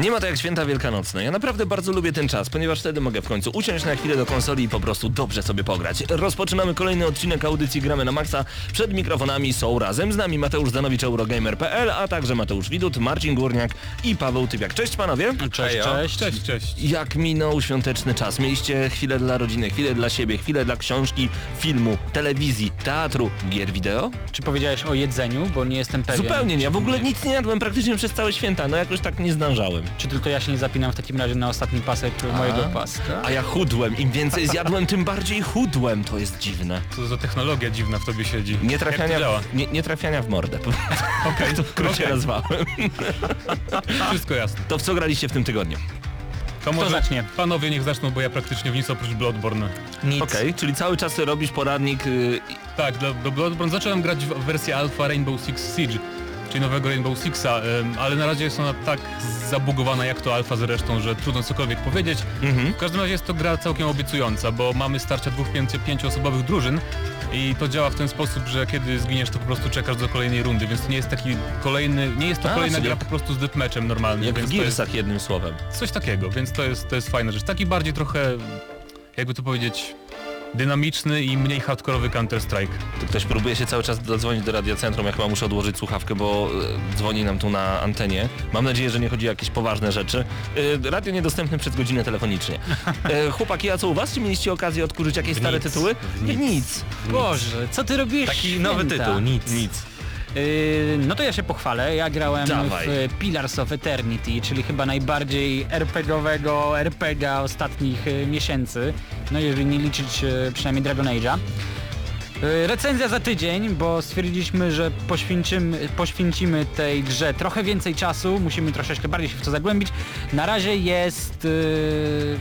Nie ma to jak święta wielkanocne. Ja naprawdę bardzo lubię ten czas, ponieważ wtedy mogę w końcu usiąść na chwilę do konsoli i po prostu dobrze sobie pograć. Rozpoczynamy kolejny odcinek audycji Gramy na Maxa. Przed mikrofonami są razem z nami Mateusz Zanowicz, Eurogamer.pl, a także Mateusz Widut, Marcin Górniak i Paweł Typiak. Cześć panowie! Cześć, cześć. Cześć, cześć. Jak minął świąteczny czas? Mieliście chwilę dla rodziny, chwilę dla siebie, chwilę dla książki, filmu, telewizji, teatru, gier wideo? Czy powiedziałeś o jedzeniu, bo nie jestem pewien. Zupełnie nie. Ja w ogóle nic nie jadłem praktycznie przez całe święta. No jakoś tak nie zdążałem. Czy tylko ja się nie zapinam w takim razie na ostatni pasek mojego paska? A ja chudłem. Im więcej zjadłem, tym bardziej chudłem. To jest dziwne. Co za technologia dziwna w tobie siedzi. Nie Jak trafiania, działa? w, nie, nie trafiania w mordę. Okej, To w skrócie okej. nazwałem. Wszystko jasne. To w co graliście w tym tygodniu? To może zacznie? panowie niech zaczną, bo ja praktycznie w nic oprócz Bloodborne. Nic. Okej, czyli cały czas robisz poradnik. y, i- Tak, do, do Bloodborne zacząłem grać w w wersję alpha Rainbow Six Siege, czyli nowego Rainbow Sixa, ale na razie jest ona tak zabugowana jak to alfa zresztą, że trudno cokolwiek powiedzieć. Mhm. W każdym razie jest to gra całkiem obiecująca, bo mamy starcia dwóch pięcio, pięcioosobowych drużyn i to działa w ten sposób, że kiedy zginiesz to po prostu czekasz do kolejnej rundy, więc to nie jest taki kolejny, nie jest to A, kolejna gra jak- po prostu z deathmatchem normalnym. Jak w więc jest Gearsach jednym słowem. coś takiego, więc to jest, to jest fajna rzecz. Taki bardziej trochę, jakby to powiedzieć, dynamiczny i mniej hardkorowy Counter-Strike. Tu ktoś próbuje się cały czas dodzwonić do radiocentrum, jak chyba muszę odłożyć słuchawkę, bo y, dzwoni nam tu na antenie. Mam nadzieję, że nie chodzi o jakieś poważne rzeczy. Y, radio niedostępne przez godzinę telefonicznie. Y, chłopaki, a co u was? Czy mieliście okazję odkurzyć jakieś stare Nic. tytuły? Nic. Nic. Boże, co ty robisz? Taki nowy tytuł, nic. Nic. Yy, no to ja się pochwalę. Ja grałem Dawaj. w Pillars of Eternity, czyli chyba najbardziej RPGowego RPGa ostatnich y, miesięcy. No jeżeli nie liczyć y, przynajmniej Dragon Age'a. Y, Recenzja za tydzień, bo stwierdziliśmy, że poświęcimy, poświęcimy tej grze trochę więcej czasu, musimy troszeczkę bardziej się w to zagłębić. Na razie jest yy,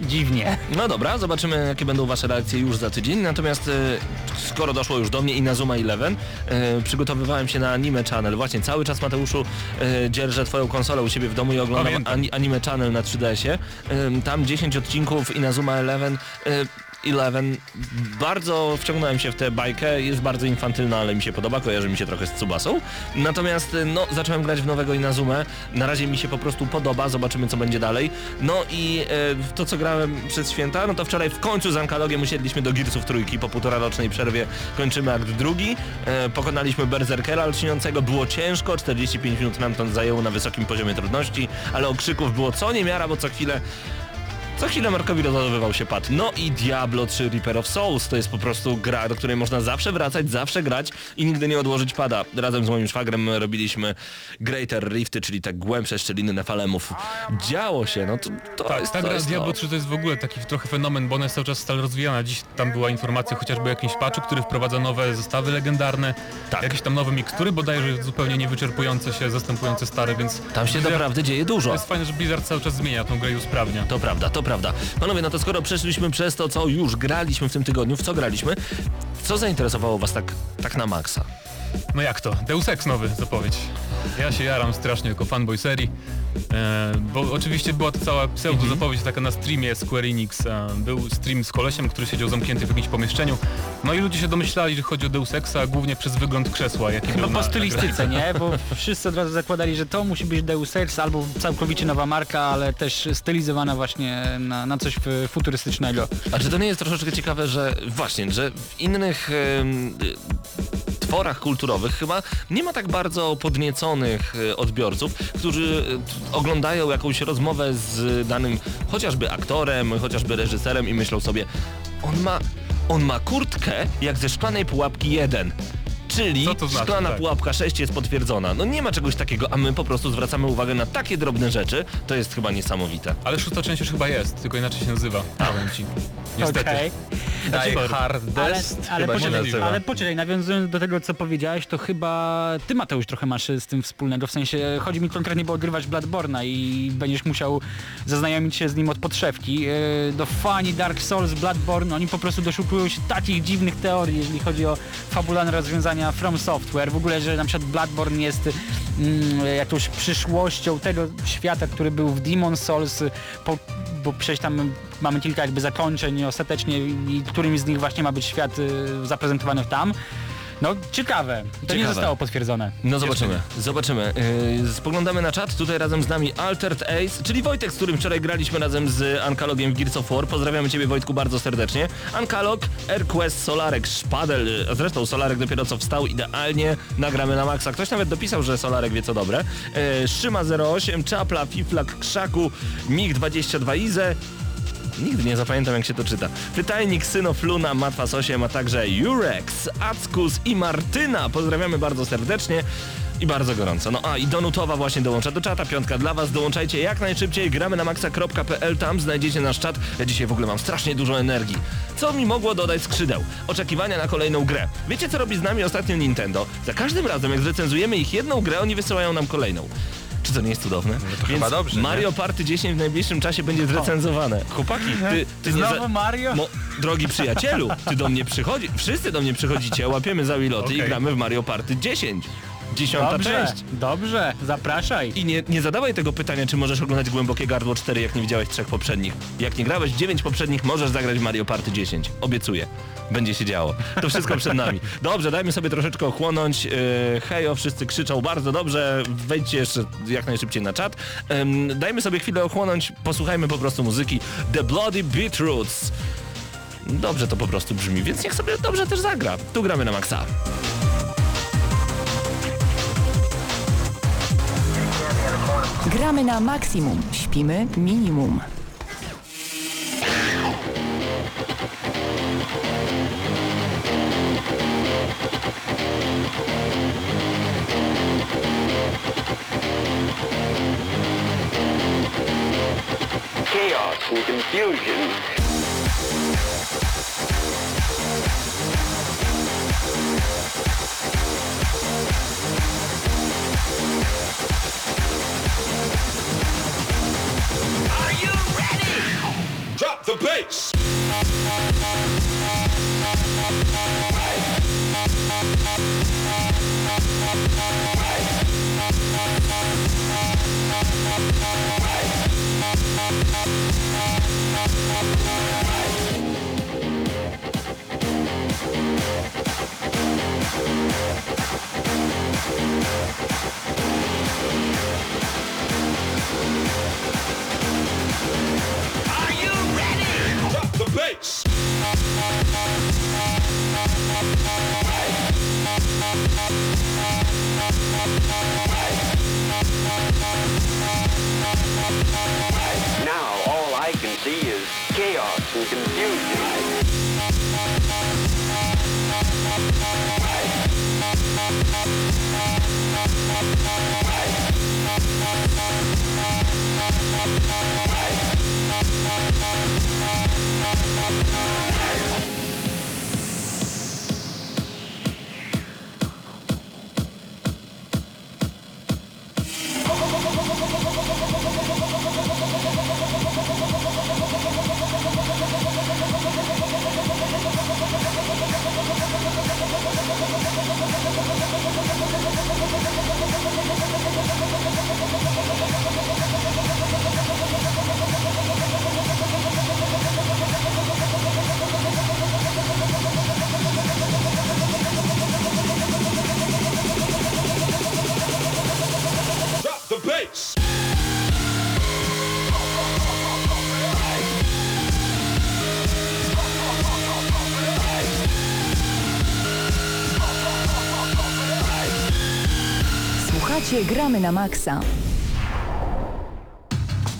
dziwnie. No dobra, zobaczymy jakie będą wasze reakcje już za tydzień. Natomiast y, skoro doszło już do mnie i na Zuma 11, y, przygotowywałem się na Anime Channel. Właśnie cały czas Mateuszu y, dzierżę twoją konsolę u siebie w domu i oglądam Pamiętam. Anime Channel na 3DS-ie. Y, tam 10 odcinków i na Zuma 11. 11. Bardzo wciągnąłem się w tę bajkę, jest bardzo infantylna, ale mi się podoba, kojarzy mi się trochę z Tsubasą. Natomiast y, no, zacząłem grać w nowego Inazumę, na razie mi się po prostu podoba, zobaczymy co będzie dalej. No i e, to co grałem przez święta, no to wczoraj w końcu z Ankalogiem usiedliśmy do Gearsów trójki, po półtora rocznej przerwie kończymy akt drugi. E, pokonaliśmy Berserkera lśniącego, było ciężko, 45 minut nam to zajęło na wysokim poziomie trudności, ale okrzyków było co niemiara, bo co chwilę co chwilę Markowi rozładowywał się pad. No i Diablo 3 Reaper of Souls to jest po prostu gra, do której można zawsze wracać, zawsze grać i nigdy nie odłożyć pada. Razem z moim szwagrem robiliśmy Greater Rifty, czyli te głębsze szczeliny Nefalemów. Działo się, no to, to Tak, jest ta to gra Diablo to. 3 to jest w ogóle taki trochę fenomen, bo ona jest cały czas stale rozwijana. Dziś tam była informacja chociażby o jakimś patchu, który wprowadza nowe zestawy legendarne, Tak. jakieś tam nowe mikstury, bodajże zupełnie nie się, zastępujące stare, więc... Tam się Blizzard- naprawdę dzieje To dużo. jest fajne, że Blizzard cały czas zmienia tą grę i usprawnia. To prawda, to prawda. Panowie, no to skoro przeszliśmy przez to, co już graliśmy w tym tygodniu, w co graliśmy, co zainteresowało was tak, tak na maksa? No jak to? Deus Ex nowy zapowiedź. Ja się jaram strasznie jako fanboy serii, e, bo oczywiście była to cała pseudo zapowiedź taka na streamie Square Enix. E, był stream z kolesiem, który siedział zamknięty w jakimś pomieszczeniu. No i ludzie się domyślali, że chodzi o Deus Exa, głównie przez wygląd krzesła, jaki Chyba był po na, stylistyce, nie? Bo wszyscy od razu zakładali, że to musi być Deus Ex albo całkowicie nowa marka, ale też stylizowana właśnie na, na coś futurystycznego. A czy to nie jest troszeczkę ciekawe, że właśnie, że w innych em, y, tworach kulturowych chyba nie ma tak bardzo podnieconych y, odbiorców, którzy y, oglądają jakąś rozmowę z danym chociażby aktorem, chociażby reżyserem i myślą sobie, on ma, on ma kurtkę jak ze szklanej pułapki jeden. Czyli Co to znaczy, szklana tak. pułapka 6 jest potwierdzona. No nie ma czegoś takiego, a my po prostu zwracamy uwagę na takie drobne rzeczy. To jest chyba niesamowite. Ale szósta część już chyba jest, tylko inaczej się nazywa. Powiem ci. Niestety. Okej. Die Super. Hardest Ale, ale, chyba się poczekaj, nazywa. ale poczekaj, nawiązując do tego, co powiedziałeś, to chyba ty, Mateusz, trochę masz z tym wspólnego. W sensie, chodzi mi konkretnie, bo odgrywać Bloodborne'a i będziesz musiał zaznajomić się z nim od podszewki. Yy, Do fani Dark Souls, Bloodborne, oni po prostu doszukują się takich dziwnych teorii, jeżeli chodzi o fabularne rozwiązania From Software. W ogóle, że na przykład Bloodborne jest mm, jakąś przyszłością tego świata, który był w Demon Souls, po, bo przecież tam mamy kilka jakby zakończeń ostatecznie i którymś z nich właśnie ma być świat y, zaprezentowany tam. No ciekawe, to nie Ciekawe. zostało potwierdzone. No zobaczymy, zobaczymy. Yy, spoglądamy na czat, tutaj razem z nami Altered Ace, czyli Wojtek, z którym wczoraj graliśmy razem z Ankalogiem w Gears of War. Pozdrawiamy Ciebie Wojtku bardzo serdecznie. Ankalog, AirQuest, Solarek, Szpadel, zresztą Solarek dopiero co wstał, idealnie nagramy na maksa. Ktoś nawet dopisał, że Solarek wie co dobre. Yy, Szyma 08, Czapla, Fiflak, Krzaku, MiG-22 Ize, Nigdy nie zapamiętam jak się to czyta. Pytajnik, Synofluna, Matwas 8, a także Jurex, Ackus i Martyna. Pozdrawiamy bardzo serdecznie i bardzo gorąco. No a i Donutowa właśnie dołącza do czata. Piątka dla was. Dołączajcie jak najszybciej. Gramy na maxa.pl. Tam znajdziecie nasz czat. Ja dzisiaj w ogóle mam strasznie dużo energii. Co mi mogło dodać skrzydeł? Oczekiwania na kolejną grę. Wiecie co robi z nami ostatnio Nintendo? Za każdym razem jak zrecenzujemy ich jedną grę, oni wysyłają nam kolejną. Czy to nie jest cudowne? to chyba dobrze, nie? Mario Party 10 w najbliższym czasie będzie zrecenzowane. Chłopaki, ty, ty nie Znowu Mario? Mo, drogi przyjacielu, ty do mnie przychodzi, wszyscy do mnie przychodzicie, łapiemy za wiloty i Okej. gramy w Mario Party 10. Dziesiąta Dobrze, część. dobrze, zapraszaj. I nie, nie zadawaj tego pytania, czy możesz oglądać Głębokie Gardło 4, jak nie widziałeś trzech poprzednich. Jak nie grałeś 9 poprzednich, możesz zagrać w Mario Party 10. Obiecuję. Będzie się działo. To wszystko przed nami. Dobrze, dajmy sobie troszeczkę ochłonąć. Yy, hejo, wszyscy krzyczą bardzo dobrze. Wejdźcie jeszcze jak najszybciej na czat. Ym, dajmy sobie chwilę ochłonąć. Posłuchajmy po prostu muzyki The Bloody Beetroots. Dobrze to po prostu brzmi, więc niech sobie dobrze też zagra. Tu gramy na maksa. Gramy na maksimum, śpimy minimum. chaos and confusion. face. Yeah the bass. Now all I can see is chaos and confusion. Hey! Słuchacie Gramy na maksa.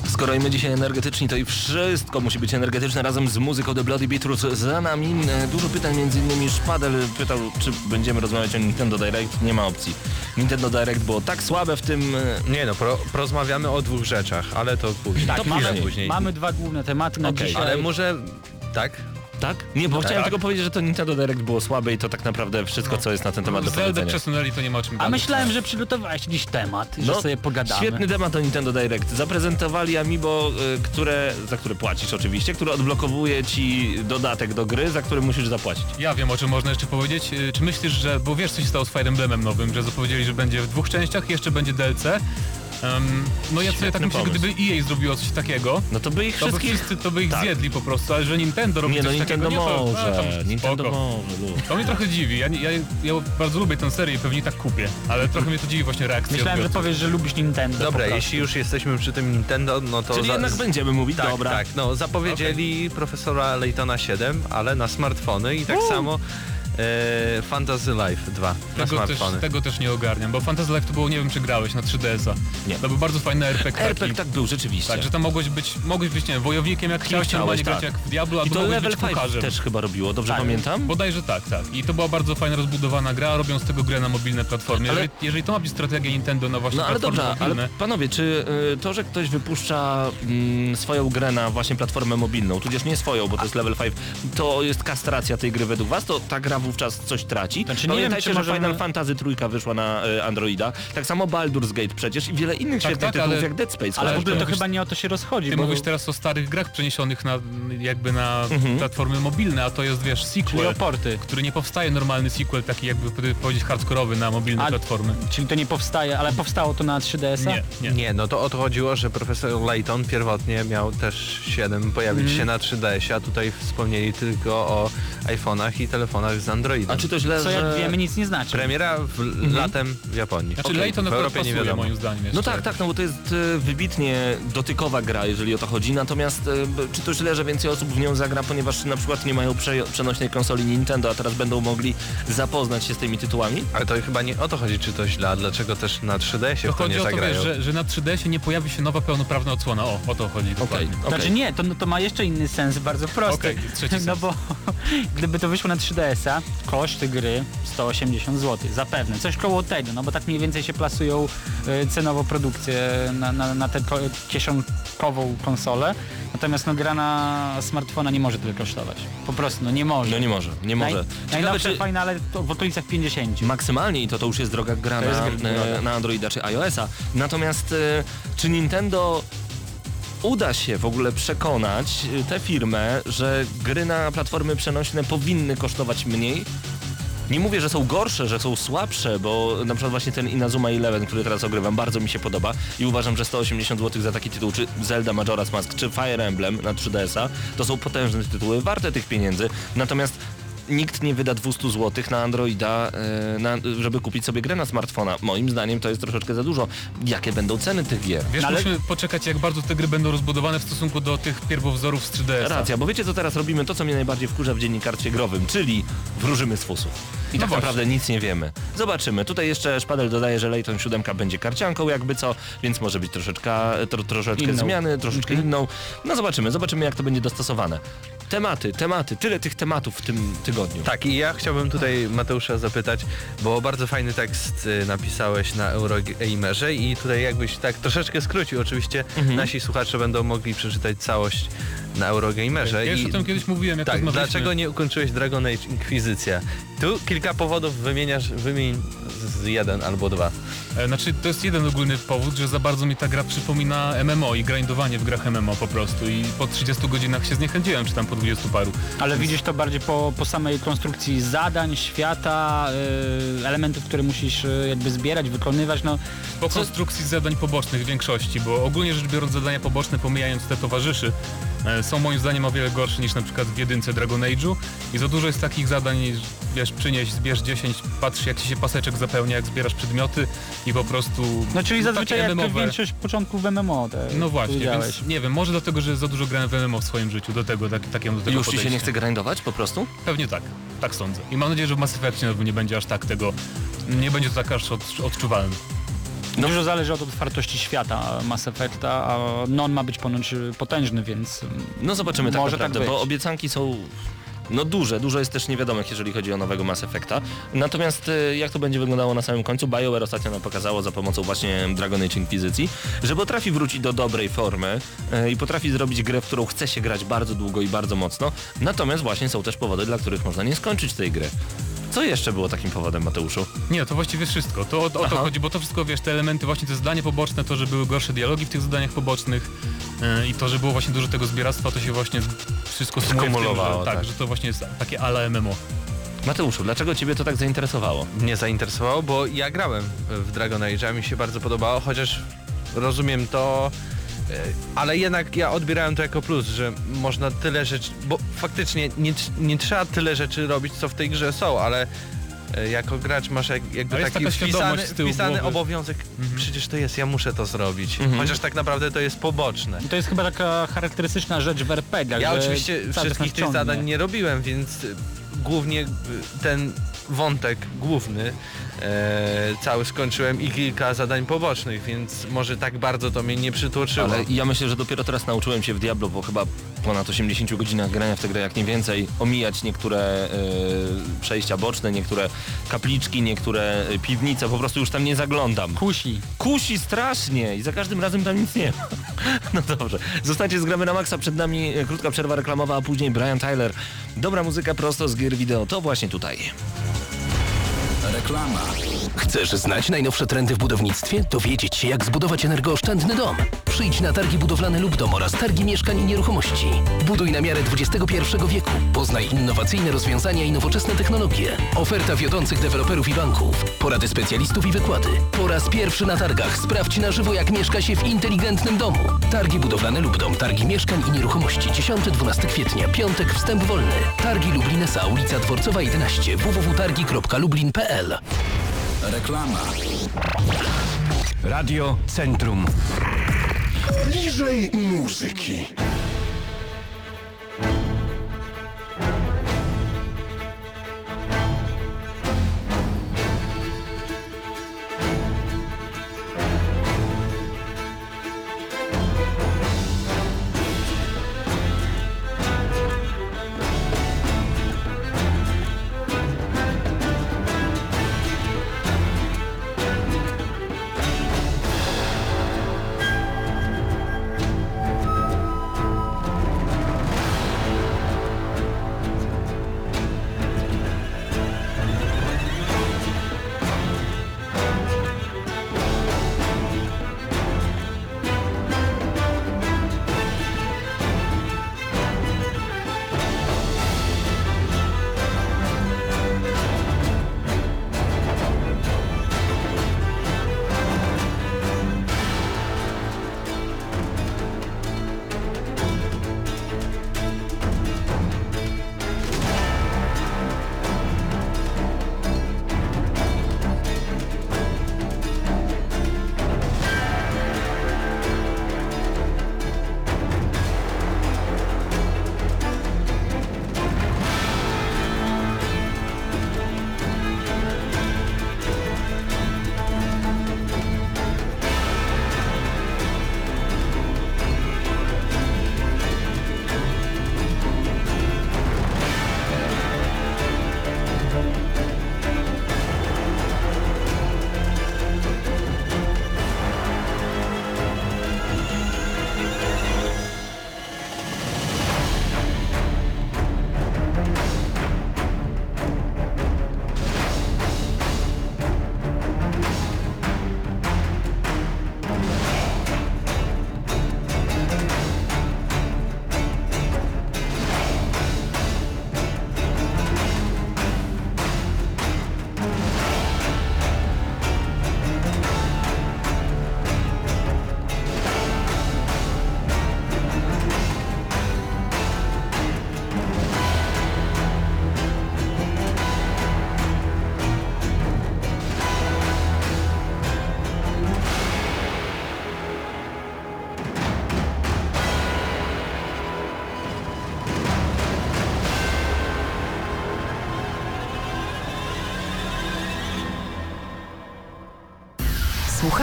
Skoro jemy dzisiaj energetyczni, to i wszystko musi być energetyczne razem z muzyką The Bloody Beetroots za nami. E, Dużo pytań, między innymi Szpadel pytał, czy będziemy rozmawiać o Nintendo Direct. Nie ma opcji. Nintendo Direct było tak słabe w tym... e, Nie no, pro, porozmawiamy o dwóch rzeczach, ale to później. Tak, to mamy, później. mamy dwa główne tematy na Okej, dzisiaj. Ale może... Tak? Tak? Nie, bo chciałem Tak. tylko powiedzieć, że to Nintendo Direct było słabe i to tak naprawdę wszystko, co jest na ten temat do powiedzenia. przesunęli, to nie ma o czym A gadać. myślałem, że przygotowałeś jakiś temat, że sobie pogadamy. No, Świetny temat o Nintendo Direct. Zaprezentowali Amiibo, y, które, za które płacisz oczywiście, które odblokowuje ci dodatek do gry, za który musisz zapłacić. Ja wiem o czym można jeszcze powiedzieć. Y, Czy myślisz, że... Bo wiesz co się stało z Fire Emblemem nowym, że zapowiedzieli, że będzie w dwóch częściach, jeszcze będzie DLC. Em, no ja sobie tak myślę, pomysł. gdyby EA zrobiło coś takiego, No to by ich to by wszystkich... wszyscy to by ich Tak. zjedli po prostu, ale że Nintendo robi Nie no, coś Nintendo takiego, nie, to, może, a, tam Nintendo spoko. może. To mnie trochę dziwi. Ja, ja, ja bardzo lubię tę serię i pewnie tak kupię, ale trochę mnie to dziwi właśnie reakcja Myślałem, że odbiorców. powiesz, że lubisz Nintendo. Dobra, jeśli już jesteśmy przy tym Nintendo, no to... Czyli za- jednak będziemy mówić, Tak, dobra. tak, no zapowiedzieli profesora Laytona 7, ale na smartfony i tak samo e, Fantasy Life 2 na Tego też, smartfony. tego też nie ogarniam, bo Fantasy Life to było, nie wiem czy grałeś, na 3DS-a. Nie. To był bardzo fajny RPG. RPG tak był, rzeczywiście. Tak, że tam mogłeś być, mogłeś być, nie wiem, wojownikiem jak chciałeś, normalnie chciałeś, grać tak. jak w Diablo, I albo to mogłeś Level być 5 kucharzem. też chyba robiło, dobrze Tak, pamiętam? Bodajże tak, tak. I to była bardzo fajna, rozbudowana gra, robią z tego grę na mobilne platformy. Ale- Jeżeli, jeżeli to ma być strategia Nintendo na właśnie No ale platformy dobra, ale mobilne, panowie, czy y, to, że ktoś wypuszcza mm, swoją grę na właśnie platformę mobilną, tudzież nie swoją, bo to jest level 5, to jest kastracja tej gry według was, to ta gra wówczas coś traci? Znaczy, nie wiem, czy że możemy- Final Fantasy trójka wyszła na y, Androida, tak samo Baldur's Gate przecież i wiele innych Tak, świetnych tak, tytułów ale- jak Dead Space. Ale w ogóle to mówisz- chyba nie o to się rozchodzi. ty bo... mówisz teraz o starych grach przeniesionych na jakby na Mhm. platformy mobilne, a to jest wiesz sequel, który nie powstaje normalny sequel, taki jakby powiedzieć hardkorowy na mobilne A- platformy. Czyli to nie powstaje, ale powstało to na 3DS-a? Nie, nie. Nie, no to o to chodziło, że profesor Layton pierwotnie miał też 7 pojawić Mhm. się na 3DS, a tutaj wspomnieli tylko o iPhone'ach i telefonach z Androidem. A czy to źle, Co że... jak wiemy nic nie znaczy. Premiera w, latem w Japonii. Znaczy Okej, Layton w akurat Europie nie pasuje wiadomo. moim zdaniem jeszcze. No tak, tak, no bo to jest y, wybitnie dotykowa gra, jeżeli o to chodzi, natomiast y, b- czy to źle, że więcej osób w nią zagra, ponieważ na przykład nie mają prze przenośnej konsoli Nintendo, a teraz będą mogli zapoznać się z tymi tytułami? Ale to chyba nie o to chodzi, czy to źle, a dlaczego też na 3DS-ie To w to chodzi nie o to, zagrają. wiesz, że, że na 3DS-ie nie pojawi się nowa pełnoprawna odsłona. O, o to chodzi. Dokładnie. okej. Znaczy nie, to, to ma jeszcze inny sens, bardzo prosty. Okej, trzeci No sens. bo gdyby to wyszło na 3DS-a, koszty gry 180 zł, zapewne. Coś koło tego, no bo tak mniej więcej się plasują y, cenowo produkcje na, na, na tę ko- kieszonkową konsolę. Natomiast no gra na smartfona nie może tyle kosztować. Po prostu, no nie może. No nie może, nie może. Naj, najnowsze czy fajne, ale to w okolicach 50. maksymalnie i to, to już jest droga gra na, na Androida czy iOS-a. Natomiast e, czy Nintendo uda się w ogóle przekonać e, tę firmę, że gry na platformy przenośne powinny kosztować mniej? Nie mówię, że są gorsze, że są słabsze, bo na przykład właśnie ten Inazuma Eleven, który teraz ogrywam, bardzo mi się podoba i uważam, że 180 zł za taki tytuł, czy Zelda Majora's Mask, czy Fire Emblem na 3DS-a, to są potężne tytuły, warte tych pieniędzy. Natomiast nikt nie wyda 200 zł na Androida, e, na, żeby kupić sobie grę na smartfona. Moim zdaniem to jest troszeczkę za dużo. Jakie będą ceny tych gier? Wiesz, No ale- musimy poczekać jak bardzo te gry będą rozbudowane w stosunku do tych pierwowzorów z 3DS-a. Racja, bo wiecie co teraz robimy? To, co mnie najbardziej wkurza w dziennikarstwie growym, czyli wróżymy z fusów. I No tak właśnie. naprawdę nic nie wiemy. Zobaczymy. Tutaj jeszcze Szpadel dodaje, że Layton 7 będzie karcianką jakby co, więc może być troszeczkę, tro, troszeczkę Inną. zmiany, troszeczkę inną. No zobaczymy, zobaczymy jak to będzie dostosowane. Tematy, tematy, tyle tych tematów w tym tygodniu. Tak, i ja chciałbym tutaj Mateusza zapytać, bo bardzo fajny tekst y, napisałeś na Eurogamerze i tutaj jakbyś tak troszeczkę skrócił, oczywiście Mhm. nasi słuchacze będą mogli przeczytać całość na Eurogamerze. Ja już i... o tym kiedyś mówiłem, jak Tak, dlaczego nie ukończyłeś Dragon Age Inkwizycja? Tu kilka powodów wymieniasz, wymień z jeden albo dwa. E, Znaczy, to jest jeden ogólny powód, że za bardzo mi ta gra przypomina MMO i grindowanie w grach MMO po prostu i po 30 godzinach się zniechęciłem, czy tam po 20 paru. Ale widzisz to bardziej po, po samej konstrukcji zadań, świata, y, elementów, które musisz y, jakby zbierać, wykonywać, no Po Co- konstrukcji zadań pobocznych w większości, bo ogólnie rzecz biorąc zadania poboczne, pomijając te towarzyszy, są moim zdaniem o wiele gorsze niż na przykład w jedynce Dragon Age'u i za dużo jest takich zadań, wiesz, przynieś, zbierz 10, patrz jak ci się paseczek zapełnia, jak zbierasz przedmioty i po prostu... No czyli zazwyczaj takie jak MMO-we. większość początków w MMO. Te, No właśnie, więc nie wiem, może dlatego, że za dużo grałem w MMO w swoim życiu, do tego, tak, takiemu do tego Już ci się nie chce grindować po prostu? Pewnie tak, tak sądzę. I mam nadzieję, że w Mass Effectie nie będzie aż tak tego, nie będzie to tak aż od, odczuwalne. No. Dużo zależy od otwartości świata Mass Effecta, a non ma być ponoć y, potężny, więc y, No zobaczymy tak Może tak naprawdę, bo być. obiecanki są no duże, dużo jest też niewiadomych, jeżeli chodzi o nowego Mass Effecta. Natomiast y, jak to będzie wyglądało na samym końcu, BioWare ostatnio nam pokazało za pomocą właśnie Dragon Age Inquisicji, że potrafi wrócić do dobrej formy i potrafi zrobić grę, w którą chce się grać bardzo długo i bardzo mocno. Natomiast właśnie są też powody, dla których można nie skończyć tej gry. Co jeszcze było takim powodem, Mateuszu? Nie, to właściwie wszystko. To o, o to chodzi, bo to wszystko, wiesz, te elementy, właśnie te zadania poboczne, to, że były gorsze dialogi w tych zadaniach pobocznych e, i to, że było właśnie dużo tego zbieractwa, to się właśnie wszystko Skumulowało, tak, tak. że to właśnie jest takie ala MMO. Mateuszu, dlaczego ciebie to tak zainteresowało? Mnie zainteresowało, bo ja grałem w Dragon Age, a mi się bardzo podobało, chociaż rozumiem to, ale jednak ja odbierałem to jako plus, że można tyle rzeczy, bo faktycznie nie, nie trzeba tyle rzeczy robić, co w tej grze są, ale e, jako gracz masz jak, jakby taki wpisany, wpisany obowiązek, przecież to jest, ja muszę to zrobić, Mhm. chociaż tak naprawdę to jest poboczne. to jest chyba taka charakterystyczna rzecz w RPG. Ja oczywiście wszystkich tych zadań nie robiłem, więc głównie y, ten wątek główny e, cały skończyłem i kilka zadań pobocznych, więc może tak bardzo to mnie nie przytłoczyło. Ale ja myślę, że dopiero teraz nauczyłem się w Diablo, po chyba ponad 80 godzinach grania w tę grę, jak nie więcej, omijać niektóre e, przejścia boczne, niektóre kapliczki, niektóre e, piwnice, po prostu już tam nie zaglądam. Kusi. Kusi strasznie i za każdym razem tam nic nie ma. No dobrze. Zostańcie z Gramy na Maxa, przed nami e, krótka przerwa reklamowa, a później Brian Tyler. Dobra muzyka prosto z gier wideo, to właśnie tutaj. Reklama. Chcesz znać najnowsze trendy w budownictwie? Dowiedzieć się, jak zbudować energooszczędny dom? Przyjdź na targi budowlane lub dom oraz targi mieszkań i nieruchomości. Buduj na miarę XXI wieku. Poznaj innowacyjne rozwiązania i nowoczesne technologie. Oferta wiodących deweloperów i banków. Porady specjalistów i wykłady. Po raz pierwszy na targach sprawdź na żywo, jak mieszka się w inteligentnym domu. Targi budowlane lub dom, targi mieszkań i nieruchomości. 10-12 kwietnia, piątek, wstęp wolny. Targi Lublin S.A. ulica Dworcowa 11 www.targi.lublin.pl Reklama. Radio Centrum. Bliżej muzyki.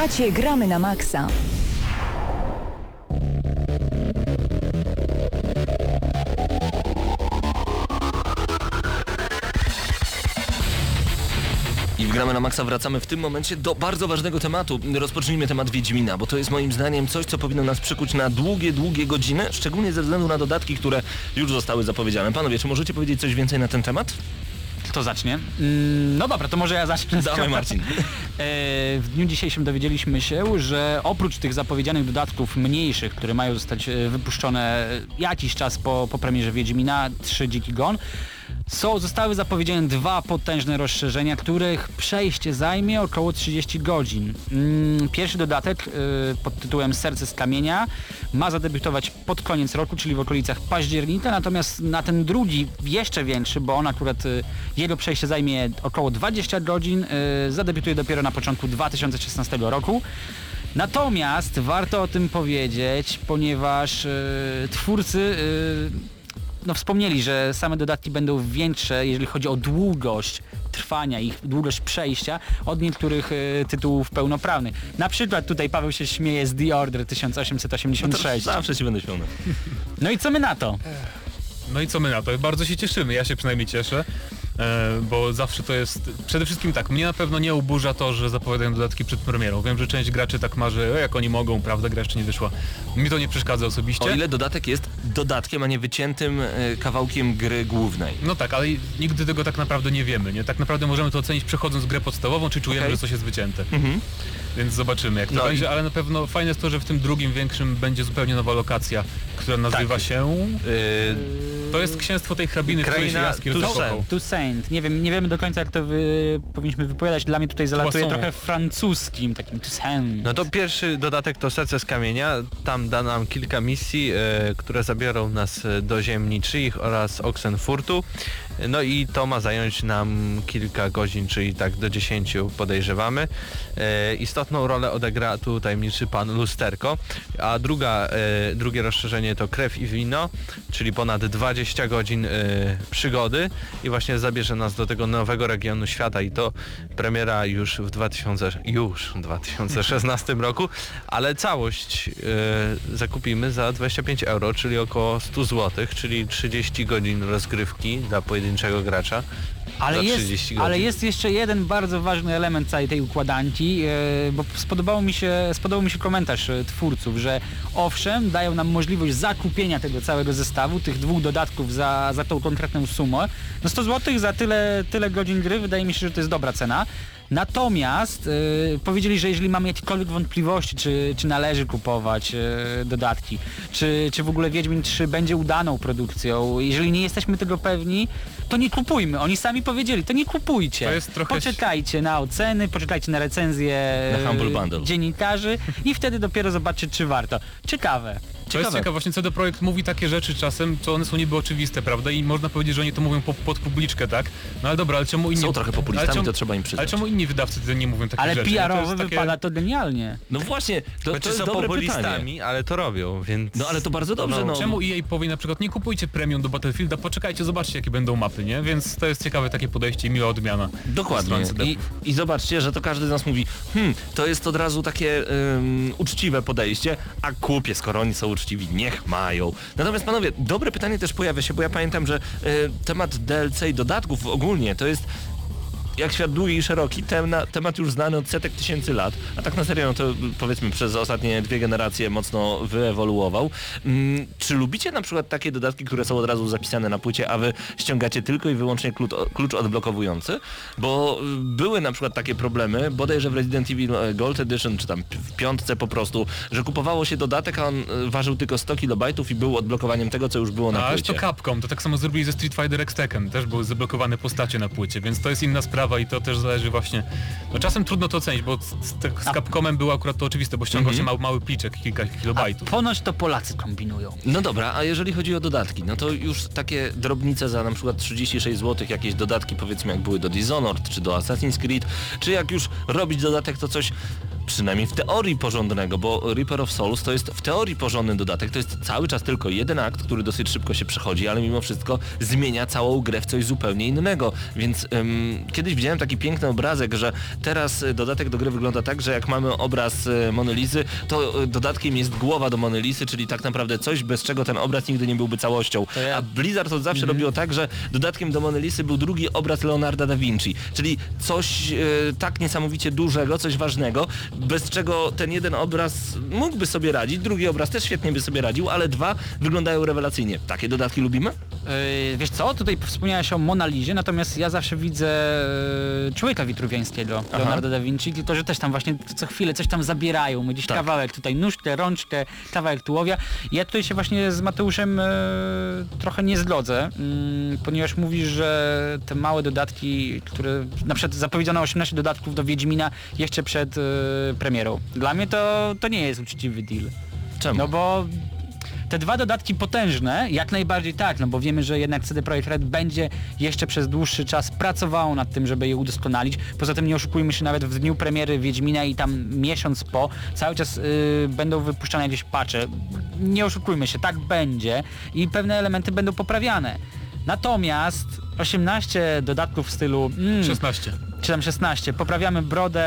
Słuchacie Gramy na Maxa. I w Gramy na Maxa wracamy w tym momencie do bardzo ważnego tematu. Rozpocznijmy temat Wiedźmina, bo to jest moim zdaniem coś, co powinno nas przykuć na długie, długie godziny, szczególnie ze względu na dodatki, które już zostały zapowiedziane. Panowie, czy możecie powiedzieć coś więcej na ten temat? Kto zacznie? Mm, no dobra, to może ja zacznę. Dawaj Marcin. E, W dniu dzisiejszym dowiedzieliśmy się, że oprócz tych zapowiedzianych dodatków mniejszych, które mają zostać e, wypuszczone jakiś czas po, po premierze Wiedźmina 3 Dziki Gon, są, zostały zapowiedziane dwa potężne rozszerzenia, których przejście zajmie około 30 godzin. Mm, Pierwszy dodatek y, pod tytułem Serce z kamienia ma zadebiutować pod koniec roku, czyli w okolicach października, natomiast na ten drugi, jeszcze większy, bo on akurat y, jego przejście zajmie około 20 godzin, y, zadebiutuje dopiero na początku 2016 roku. Natomiast warto o tym powiedzieć, ponieważ twórcy no, wspomnieli, że same dodatki będą większe, jeżeli chodzi o długość trwania ich, długość przejścia od niektórych y, tytułów pełnoprawnych. Na przykład tutaj Paweł się śmieje z The Order 1886. Zawsze się będę śmiał. No i co my na to? No i co my na to? Bardzo się cieszymy, ja się przynajmniej cieszę, bo zawsze to jest... Przede wszystkim tak, mnie na pewno nie uburza to, że zapowiadają dodatki przed premierą. Wiem, że część graczy tak ma, że e, jak oni mogą, prawda, gra jeszcze nie wyszła. Mi to nie przeszkadza osobiście. O ile dodatek jest dodatkiem, a nie wyciętym e, kawałkiem gry głównej. No tak, ale nigdy tego tak naprawdę nie wiemy, nie? Tak naprawdę możemy to ocenić przechodząc grę podstawową, czy czujemy, Okej. że coś jest wycięte. Mhm. Więc zobaczymy jak to No i- będzie, ale na pewno fajne jest to, że w tym drugim większym będzie zupełnie nowa lokacja, która nazywa się... Yy, To jest księstwo tej hrabiny, w której się Kraina Jaskier zakopał. Nie wiem, nie wiemy do końca jak to wy, powinniśmy wypowiadać. Dla mnie tutaj zalatuje trochę francuskim, takim Toussaint. No to pierwszy dodatek to Serce z kamienia. Tam da nam kilka misji, e, które zabiorą nas e, do ziem niczyich oraz Oxenfurtu. No i to ma zająć nam kilka godzin, czyli tak do 10 podejrzewamy. E, istotną rolę odegra tu tajemniczy pan Lusterko, a druga, e, drugie rozszerzenie to Krew i Wino, czyli ponad 20 godzin e, przygody i właśnie zabierze nas do tego nowego regionu świata i to premiera już w 2000, już w 2016 roku, ale całość e, zakupimy za 25 euro, czyli około 100 zł, czyli 30 godzin rozgrywki dla pojedynczego gracza. Ale jest, 30 godzin. ale jest jeszcze jeden bardzo ważny element całej tej układanki, e, bo spodobało mi się, spodobał mi się komentarz e, twórców, że owszem, dają nam możliwość zakupienia tego całego zestawu, tych dwóch dodatków za, za tą konkretną sumę. No 100 zł za tyle, tyle godzin gry wydaje mi się, że to jest dobra cena. Natomiast e, powiedzieli, że jeżeli mamy jakiekolwiek wątpliwości, czy, czy należy kupować e, dodatki, czy, czy w ogóle Wiedźmin 3 będzie udaną produkcją, jeżeli nie jesteśmy tego pewni, to nie kupujmy. Oni sami powiedzieli, to nie kupujcie. To jest trochę- Poczekajcie na oceny, poczekajcie na recenzje Na Humble Bundle. dziennikarzy i wtedy dopiero zobaczcie, czy warto. Ciekawe. To jest ciekawe, właśnie CD Projekt mówi takie rzeczy czasem, co one są niby oczywiste, prawda? I można powiedzieć, że oni to mówią po, pod publiczkę, tak? No ale dobra, ale czemu inni... Są trochę populistami, ale czemu- to trzeba im Ale przyznać. czemu inni wydawcy wtedy nie mówią takich Ale rzeczy? No to PR-owo takie- wypada to genialnie. No właśnie, to, to Znaczy jest są dobre pytanie. populistami, ale to robią, więc... No ale to bardzo dobrze, no. Czemu EA powie na przykład nie kupujcie premium do Battlefielda, poczekajcie, zobaczcie jakie będą mapy, nie? Więc to jest ciekawe takie podejście i miła odmiana. Dokładnie. I. I zobaczcie, że to każdy z nas mówi, hmm, to jest od razu takie ym, uczciwe podejście, a kupię, skoro oni są uczciwi, niech mają. Natomiast panowie, dobre pytanie też pojawia się, bo ja pamiętam, że y, temat DLC i dodatków ogólnie to jest jak świat długi i szeroki, tema, temat już znany od setek tysięcy lat, a tak na serio, no to powiedzmy przez ostatnie dwie generacje mocno wyewoluował. Mm, czy lubicie na przykład takie dodatki, które są od razu zapisane na płycie, a wy ściągacie tylko i wyłącznie klucz, klucz odblokowujący? Bo y, były na przykład takie problemy, bodajże w Resident Evil e, Gold Edition, czy tam w piątce po prostu, że kupowało się dodatek, a on y, ważył tylko 100 kilobajtów i był odblokowaniem tego, co już było na ale płycie. to Capcom, to tak samo zrobili ze Street Fighter X Tekken, też były zablokowane postacie na płycie, więc to jest inna sprawa i to też zależy właśnie, no czasem trudno to ocenić, bo z, z, Capcomem było akurat to oczywiste, bo ściągał się mały, mały pliczek, kilka A kilobajtów. ponoć to Polacy kombinują. No dobra, a jeżeli chodzi o dodatki, no to już takie drobnice za na przykład 36 zł, jakieś dodatki powiedzmy jak były do Dishonored, czy do Assassin's Creed, czy jak już robić dodatek to coś przynajmniej w teorii porządnego, bo Reaper of Souls to jest w teorii porządny dodatek, to jest cały czas tylko jeden akt, który dosyć szybko się przechodzi, ale mimo wszystko zmienia całą grę w coś zupełnie innego, więc ym, kiedyś widziałem taki piękny obrazek, że teraz y, dodatek do gry wygląda tak, że jak mamy obraz y, Monolizy, to y, dodatkiem jest głowa do Monolizy, czyli tak naprawdę coś, bez czego ten obraz nigdy nie byłby całością. Ja- A Blizzard od zawsze robiło tak, że dodatkiem do Monolizy był drugi obraz Leonarda da Vinci, czyli coś e, tak niesamowicie dużego, coś ważnego, bez czego ten jeden obraz mógłby sobie radzić, drugi obraz też świetnie by sobie radził, ale dwa wyglądają rewelacyjnie. Takie dodatki lubimy? Yy, wiesz co, tutaj wspomniałeś o Monalizie, natomiast ja zawsze widzę człowieka witruwiańskiego, Aha. Leonardo da Vinci, tylko że też tam właśnie co chwilę coś tam zabierają, my gdzieś Tak. kawałek tutaj nóżkę, rączkę, kawałek tułowia. Ja tutaj się właśnie z Mateuszem yy, trochę nie zgodzę, yy, ponieważ mówisz, że te małe dodatki, które na przykład zapowiedziano 18 dodatków do Wiedźmina jeszcze przed yy, premierą. Dla mnie to, to nie jest uczciwy deal. Czemu? No bo te dwa dodatki potężne, jak najbardziej tak, no bo wiemy, że jednak CD Projekt Red będzie jeszcze przez dłuższy czas pracowało nad tym, żeby je udoskonalić. Poza tym nie oszukujmy się, nawet w dniu premiery Wiedźmina i tam miesiąc po, cały czas y, będą wypuszczane jakieś patche. Nie oszukujmy się, tak będzie i pewne elementy będą poprawiane. Natomiast 18 dodatków w stylu mm, 16. czy tam 16, poprawiamy brodę,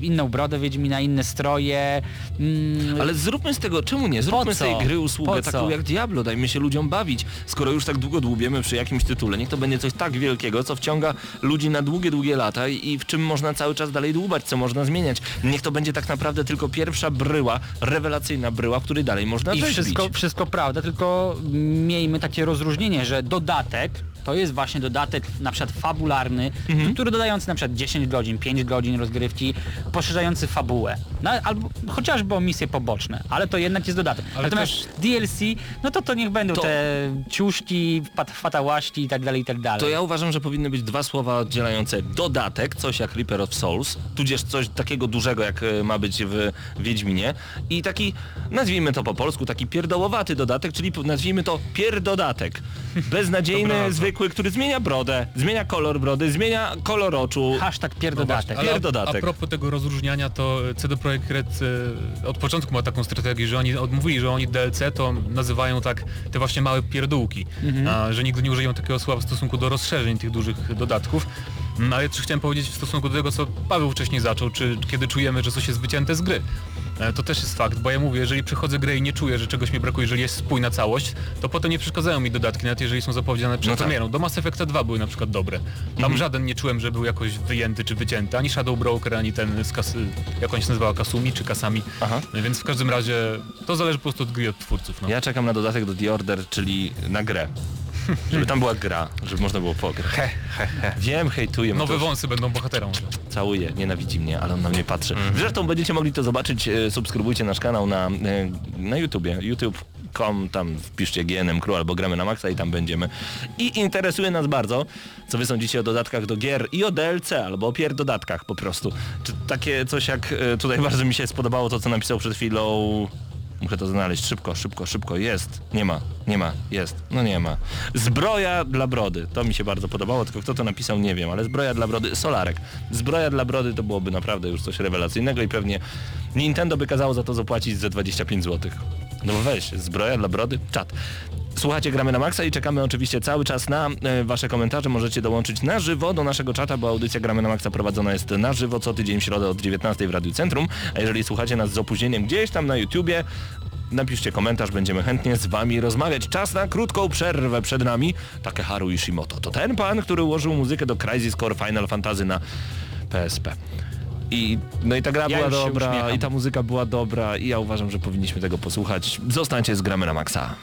y, inną brodę Wiedźmina, inne stroje. Mm, Ale zróbmy z tego, czemu nie? Zróbmy z tej gry usługę taką jak Diablo, dajmy się ludziom bawić. Skoro już tak długo dłubiemy przy jakimś tytule, niech to będzie coś tak wielkiego, co wciąga ludzi na długie, długie lata i i w czym można cały czas dalej dłubać, co można zmieniać. Niech to będzie tak naprawdę tylko pierwsza bryła, rewelacyjna bryła, w której dalej można I rzeźbić. wszystko, wszystko prawda, tylko miejmy takie rozróżnienie, że dodatek to jest właśnie dodatek na przykład fabularny, Mhm. który dodający na przykład 10 godzin, 5 godzin rozgrywki, poszerzający fabułę. No, albo chociażby o misje poboczne, ale to jednak jest dodatek. Ale Natomiast DLC, no to to niech będą To- te ciuszki, fatałaści i tak dalej, i tak dalej. To ja uważam, że powinny być dwa słowa oddzielające dodatek, coś jak Reaper of Souls, tudzież coś takiego dużego jak e, ma być w Wiedźminie i taki, nazwijmy to po polsku, taki pierdołowaty dodatek, czyli nazwijmy to pierdodatek. Beznadziejny, Dobra, to- zwykły, który zmienia brodę, zmienia kolor brody, zmienia kolor oczu. Hashtag No pierdodatek. właśnie, ale Pierdodatek. A, a propos tego rozróżniania, to CD Projekt Red e, od początku ma taką strategię, że oni odmówili, że oni DLC to nazywają tak te właśnie małe pierdółki, a, że nigdy nie użyją takiego słowa w stosunku do rozszerzeń tych dużych dodatków. Mm, Ale też chciałem powiedzieć w stosunku do tego, co Paweł wcześniej zaczął, czy kiedy czujemy, że coś jest wycięte z gry. E, To też jest fakt, bo ja mówię, jeżeli przechodzę grę i nie czuję, że czegoś mi brakuje, jeżeli jest spójna całość, to potem nie przeszkadzają mi dodatki, nawet jeżeli są zapowiedziane przed No tak. premierą. Do Mass Effecta 2 były na przykład dobre. Tam żaden nie czułem, że był jakoś wyjęty czy wycięty, ani Shadow Broker, ani ten z kas... jak on się nazywała, Kasumi czy Kasami. Aha. Więc w każdym razie to zależy po prostu od gry od twórców. No. Ja czekam na dodatek do The Order, czyli na grę. Żeby tam była gra, żeby można było pograć. He, he, he. Wiem, hejtuję. Nowe Mateusz. wąsy będą bohaterą. całuje, nienawidzi mnie, ale on na mnie patrzy. Mhm. Zresztą będziecie mogli to zobaczyć, e, subskrybujcie nasz kanał na, e, na YouTubie, youtube.com, tam wpiszcie GNM Crew albo gramy na maksa i tam będziemy. I interesuje nas bardzo, co wy sądzicie o dodatkach do gier i o DLC, albo o pier dodatkach po prostu. Czy takie coś jak, e, tutaj bardzo mi się spodobało to, co napisał przed chwilą Muszę to znaleźć szybko, szybko, szybko. Jest. Nie ma, nie ma, jest. No nie ma. Zbroja dla brody. To mi się bardzo podobało, tylko kto to napisał nie wiem, ale zbroja dla brody, Solarek. Zbroja dla brody to byłoby naprawdę już coś rewelacyjnego i pewnie Nintendo by kazało za to zapłacić ze 25 zł. No weź, zbroja dla brody, czat. Słuchajcie, gramy na maksa i czekamy oczywiście cały czas na e, wasze komentarze. Możecie dołączyć na żywo do naszego czata, bo audycja gramy na maksa prowadzona jest na żywo co tydzień w środę od 19 w Radiu Centrum. A jeżeli słuchacie nas z opóźnieniem gdzieś tam na YouTubie, napiszcie komentarz, będziemy chętnie z wami rozmawiać. Czas na krótką przerwę przed nami. Takeharu Ishimoto to ten pan, który ułożył muzykę do Crisis Core Final Fantasy na PSP. I, no i ta gra Ja była dobra, uśmiecham. i ta muzyka była dobra i ja uważam, że powinniśmy tego posłuchać. Zostańcie z gramy na maksa.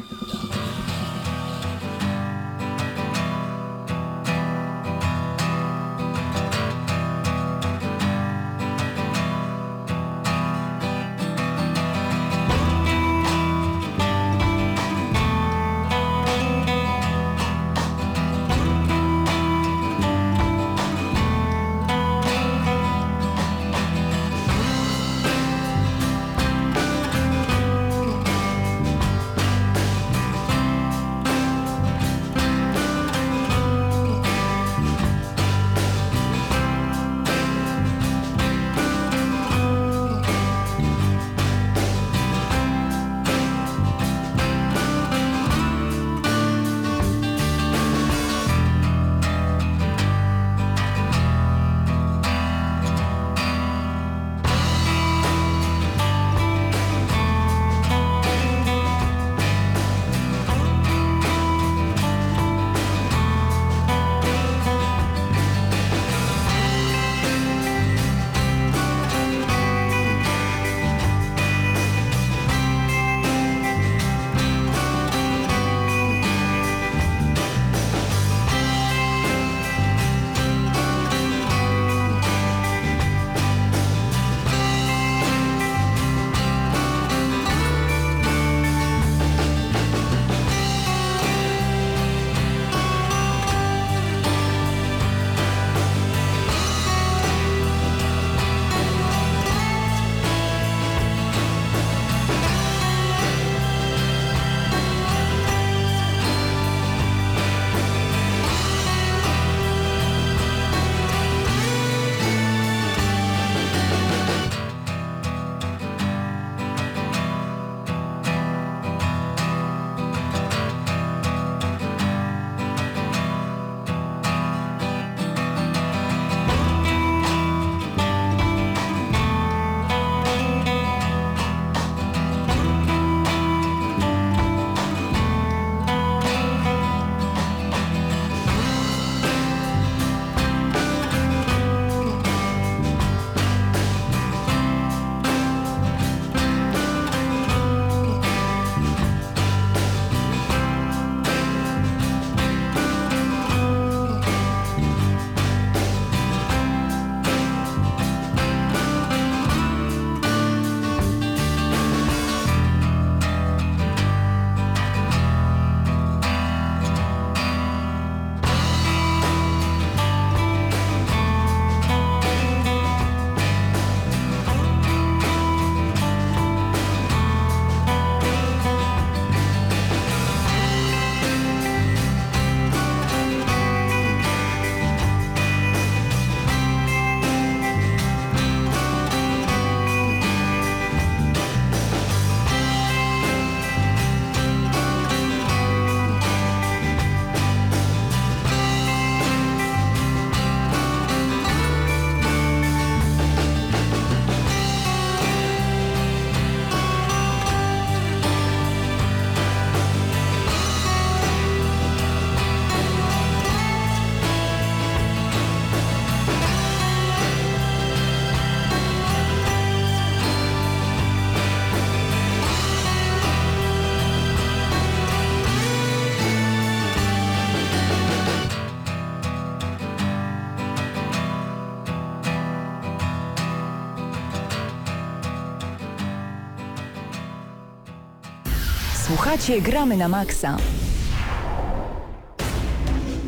Słuchacie Gramy na Maxa.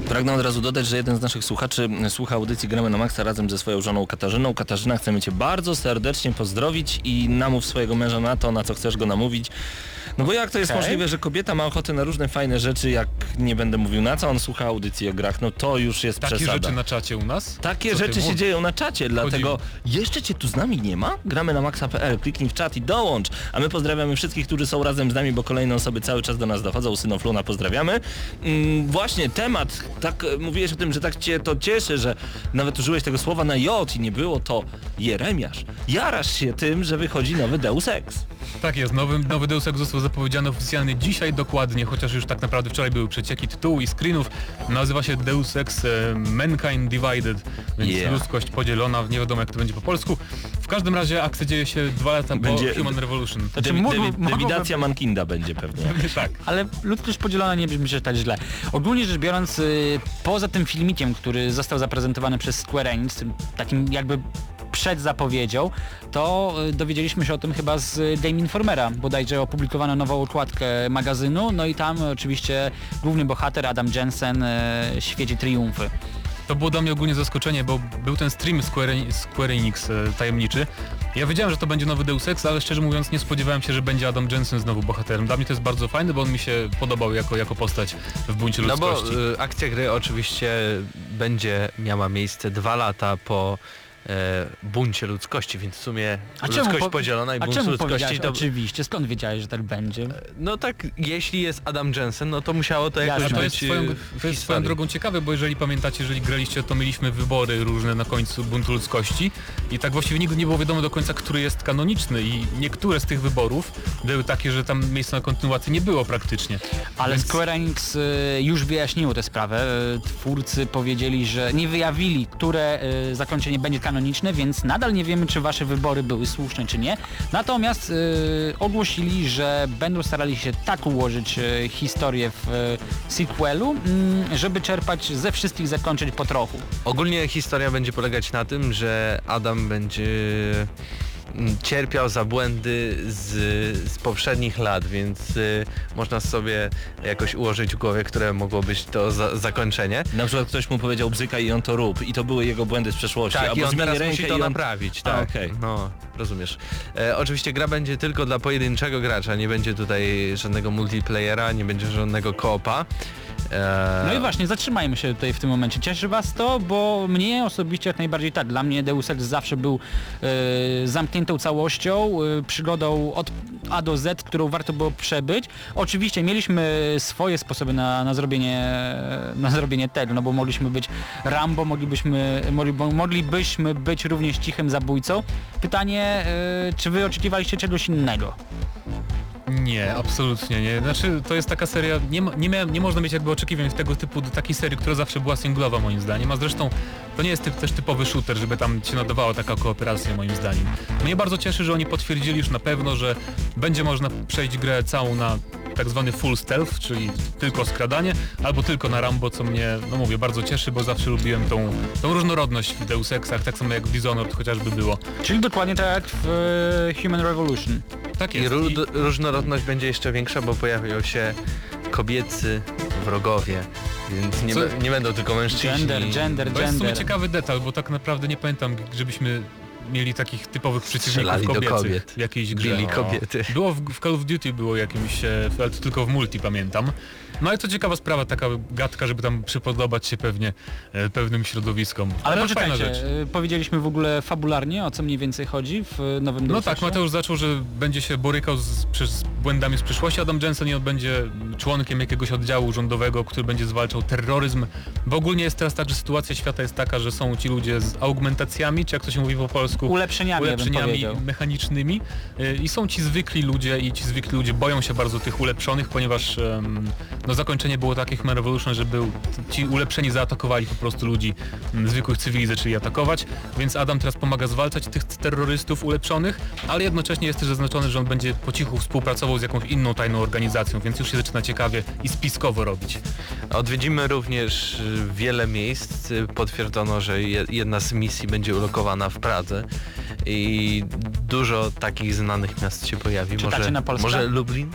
Pragnę od razu dodać, że jeden z naszych słuchaczy słucha audycji Gramy na Maxa razem ze swoją żoną Katarzyną. Katarzyna, chcemy Cię bardzo serdecznie pozdrowić i namów swojego męża na to, na co chcesz go namówić. No bo jak to jest Okej. możliwe, że kobieta ma ochotę na różne fajne rzeczy, jak nie będę mówił na co on słucha audycji o grach, no to już jest Takie przesada. rzeczy na czacie u nas? Takie Co rzeczy się dzieją na czacie, dlatego jeszcze Cię tu z nami nie ma? Gramy na maxa.pl, kliknij w czat i dołącz. A my pozdrawiamy wszystkich, którzy są razem z nami, bo kolejne osoby cały czas do nas dochodzą. Synofluna pozdrawiamy. Mm, właśnie temat, tak e, mówiłeś o tym, że tak Cię to cieszy, że nawet użyłeś tego słowa na J i nie było to Jeremiasz. Jarasz się tym, że wychodzi nowy Deus Ex. Tak jest, nowy, nowy Deus Ex został zapowiedziany oficjalnie dzisiaj dokładnie, chociaż już tak naprawdę wczoraj były przecieki tytułu i screenów. Nazywa się Deus Ex e, Mankind Divided, więc Yeah. ludzkość podzielona, nie wiadomo jak to będzie po polsku. W każdym razie akcja dzieje się dwa lata Będzie- po Human Revolution. Znaczy, Dewi- dewi- Dewidacja Mankinda będzie pewnie. tak. Ale ludzkość podzielona nie brzmi się tak źle. Ogólnie rzecz biorąc, y, poza tym filmikiem, który został zaprezentowany przez Square Enix, takim jakby przed zapowiedzią, to y, dowiedzieliśmy się o tym chyba z Game Informera, bodajże opublikowano nową okładkę magazynu, no i tam oczywiście główny bohater Adam Jensen y, świeci triumfy. To było dla mnie ogólnie zaskoczenie, bo był ten stream Square, Square Enix e, tajemniczy. Ja wiedziałem, że to będzie nowy Deus Ex, ale szczerze mówiąc nie spodziewałem się, że będzie Adam Jensen znowu bohaterem. Dla mnie to jest bardzo fajne, bo on mi się podobał jako, jako postać w buncie No bo ludzkości. y, akcja gry oczywiście będzie miała miejsce dwa lata po buncie ludzkości, więc w sumie ludzkość po- podzielona i A bunt czemu ludzkości to... oczywiście? Skąd wiedziałeś, że tak będzie? No tak, jeśli jest Adam Jensen, no to musiało to jakoś Jasne. A to być jest, swoją, y, w to jest swoją drogą ciekawe, bo jeżeli pamiętacie, jeżeli graliście, to mieliśmy wybory różne na końcu buntu ludzkości i tak właściwie nigdy nie było wiadomo do końca, który jest kanoniczny i niektóre z tych wyborów były takie, że tam miejsca na kontynuację nie było praktycznie. Ale Więc- Square Enix już wyjaśniło tę sprawę. Twórcy powiedzieli, że nie wyjawili, które zakończenie będzie kanoniczne, więc nadal nie wiemy, czy wasze wybory były słuszne, czy nie. Natomiast y, ogłosili, że będą starali się tak ułożyć y, historię w y, sequelu, mm, żeby czerpać ze wszystkich zakończeń po trochu. Ogólnie historia będzie polegać na tym, że Adam będzie cierpiał za błędy z, z poprzednich lat, więc y, można sobie jakoś ułożyć w głowie, które mogło być to za, zakończenie. Na przykład ktoś mu powiedział bzyka i on to rób i to były jego błędy z przeszłości. Tak, i Albo on zmieni teraz musi i to on... naprawić, A, tak. okej. No, rozumiesz. E, oczywiście gra będzie tylko dla pojedynczego gracza, nie będzie tutaj żadnego multiplayera, nie będzie żadnego koopa. E, No i właśnie, zatrzymajmy się tutaj w tym momencie. Cieszy was to, bo mnie osobiście jak najbardziej tak. Dla mnie Deus Ex zawsze był e, zamkniętą całością, e, przygodą od A do Z, którą warto było przebyć. Oczywiście mieliśmy swoje sposoby na, na zrobienie na zrobienie tego, no bo mogliśmy być Rambo, moglibyśmy, mogli, moglibyśmy być również cichym zabójcą. Pytanie, e, czy wy oczekiwaliście czegoś innego? Nie, absolutnie nie. Znaczy, to jest taka seria, nie, ma, nie, miałem, nie można mieć jakby oczekiwań tego typu do takiej serii, która zawsze była singlowa moim zdaniem, a zresztą to nie jest typ, też typowy shooter, żeby tam się nadawała taka kooperacja moim zdaniem. Mnie bardzo cieszy, że oni potwierdzili już na pewno, że będzie można przejść grę całą na tak zwany full stealth, czyli tylko skradanie, albo tylko na Rambo, co mnie, no mówię, bardzo cieszy, bo zawsze lubiłem tą, tą różnorodność w Deus Exach, tak samo jak w Dishonored chociażby było. Czyli dokładnie tak jak w e, Human Revolution. Tak I jest. ró- I- różnorodność będzie jeszcze większa, bo pojawią się kobiecy wrogowie, więc nie, Co- nie będą tylko mężczyźni. Gender, gender, To jest w sumie gender. ciekawy detal, bo tak naprawdę nie pamiętam, żebyśmy mieli takich typowych przeciwników do kobiet. w jakiejś grze. Bili No. kobiety. Było w, w Call of Duty było jakimś, e, ale to tylko w multi pamiętam. No ale to ciekawa sprawa, taka gadka, żeby tam przypodobać się pewnie e, pewnym środowiskom. Ale fajna poczekajcie, rzecz. y, powiedzieliśmy w ogóle fabularnie, o co mniej więcej chodzi w y, nowym No tak? Mateusz zaczął, że będzie się borykał z, przy- z błędami z przyszłości. Adam Jensen i on będzie członkiem jakiegoś oddziału rządowego, który będzie zwalczał terroryzm. Bo ogólnie jest teraz tak, że sytuacja świata jest taka, że są ci ludzie z augmentacjami, czy jak to się mówi po polsku? Ulepszeniami, bym ulepszeniami powiedział. mechanicznymi y, i są ci zwykli ludzie i ci zwykli ludzie boją się bardzo tych ulepszonych, ponieważ no zakończenie było takie Human Revolution, że był, ci ulepszeni zaatakowali po prostu ludzi, zwykłych cywili zaczęli atakować, więc Adam teraz pomaga zwalczać tych terrorystów ulepszonych, ale jednocześnie jest też zaznaczone, że on będzie po cichu współpracował z jakąś inną tajną organizacją, więc już się zaczyna ciekawie i spiskowo robić. Odwiedzimy również y, wiele miejsc. Y, Potwierdzono, że je- jedna z misji będzie ulokowana w Pradze i dużo takich znanych miast się pojawi. Czytacie może, na może Lublin?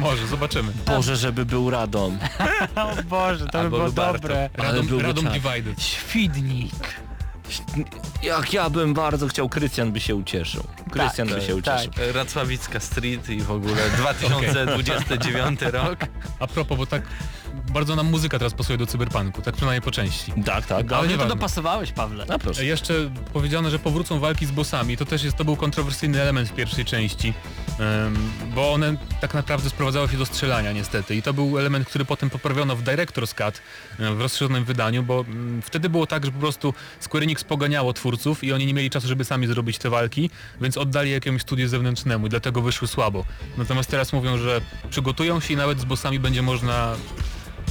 Może, zobaczymy. Boże, żeby był Radom. O Boże, to by Albo było Lubarto. dobre. Ale Radom, byłby Radom. Divided. Świdnik. Jak ja bym bardzo chciał, Krystian by się ucieszył. Krystian by się tak. ucieszył. Racławicka Street i w ogóle 2029 rok. A propos, bo tak bardzo nam muzyka teraz pasuje do cyberpunku, tak przynajmniej po części. Tak, tak. Ale Dobrze to dopasowałeś, Pawle. A proszę. Jeszcze powiedziano, że powrócą walki z bossami. To też jest, to był kontrowersyjny element w pierwszej części, em, bo one tak naprawdę sprowadzały się do strzelania niestety. I to był element, który potem poprawiono w Director's Cut, w rozszerzonym wydaniu, bo mm, wtedy było tak, że po prostu Square Enix poganiało twórców i oni nie mieli czasu, żeby sami zrobić te walki, więc oddali jakiemuś studiu zewnętrznemu i dlatego wyszły słabo. Natomiast teraz mówią, że przygotują się i nawet z bossami będzie można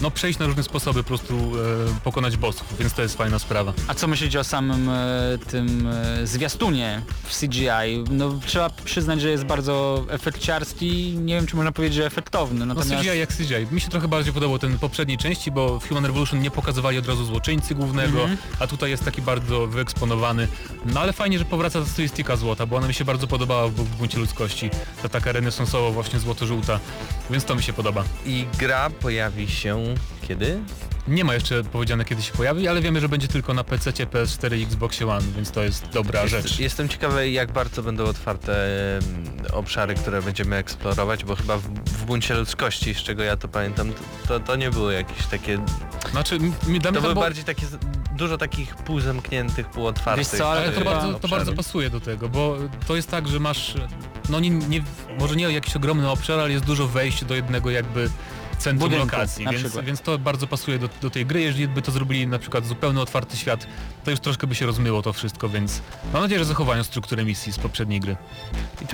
no, przejść na różne sposoby, po prostu e, pokonać bossów, więc to jest fajna sprawa. A co myślicie o samym e, tym e, zwiastunie w CGI? No trzeba przyznać, że jest bardzo efekciarski, nie wiem czy można powiedzieć, że efektowny. No Natomiast CGI jak CGI. Mi się trochę bardziej podobał ten poprzedniej części, bo w Human Revolution nie pokazywali od razu złoczyńcy głównego, Mhm. a tutaj jest taki bardzo wyeksponowany. No ale fajnie, że powraca ta stylistyka złota, bo ona mi się bardzo podobała w, w Buncie Ludzkości. Ta taka renesansowa właśnie złoto-żółta, więc to mi się podoba. I gra pojawi się kiedy? Nie ma jeszcze powiedziane kiedy się pojawi, ale wiemy, że będzie tylko na PC, PS4 i Xboxie One, więc to jest dobra rzecz. Jest, jestem ciekawy jak bardzo będą otwarte obszary, które będziemy eksplorować, bo chyba w, w buncie ludzkości, z czego ja to pamiętam, to, to nie było jakieś takie... Znaczy, m- mi dla mnie To były bardziej takie z- dużo takich półzamkniętych, półotwartych. Wiesz co, ale Ale to bardzo, to obszarów. bardzo pasuje do tego, bo to jest tak, że masz, no nie, nie, może nie jakiś ogromny obszar, ale jest dużo wejść do jednego jakby centrum Budynku, lokacji, więc, więc to bardzo pasuje do, do tej gry. Jeżeli by to zrobili na przykład zupełnie otwarty świat, to już troszkę by się rozmyło to wszystko, więc mam nadzieję, że zachowają strukturę misji z poprzedniej gry.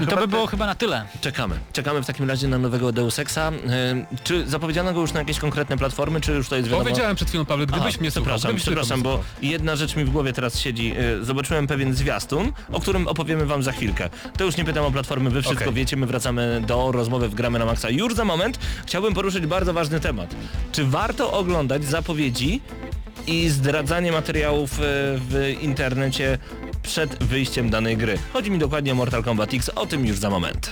I to by było chyba na tyle. Czekamy. Czekamy w takim razie na nowego Deus Exa. Ym, Czy zapowiedziano go już na jakieś konkretne platformy, czy już to jest wiadomo? Powiedziałem przed chwilą, Paweł, gdybyś Aha, mnie słuchał, przepraszam, bo słuchał. jedna rzecz mi w głowie teraz siedzi. Y, Zobaczyłem pewien zwiastun, o którym opowiemy wam za chwilkę. To już nie pytam o platformy, wy wszystko Okej. wiecie, my wracamy do rozmowy w Gramy na Maxa. Już za moment chciałbym poruszyć bardzo ważny temat. Czy warto oglądać zapowiedzi i zdradzanie materiałów y, w internecie przed wyjściem danej gry? Chodzi mi dokładnie o Mortal Kombat X, o tym już za moment.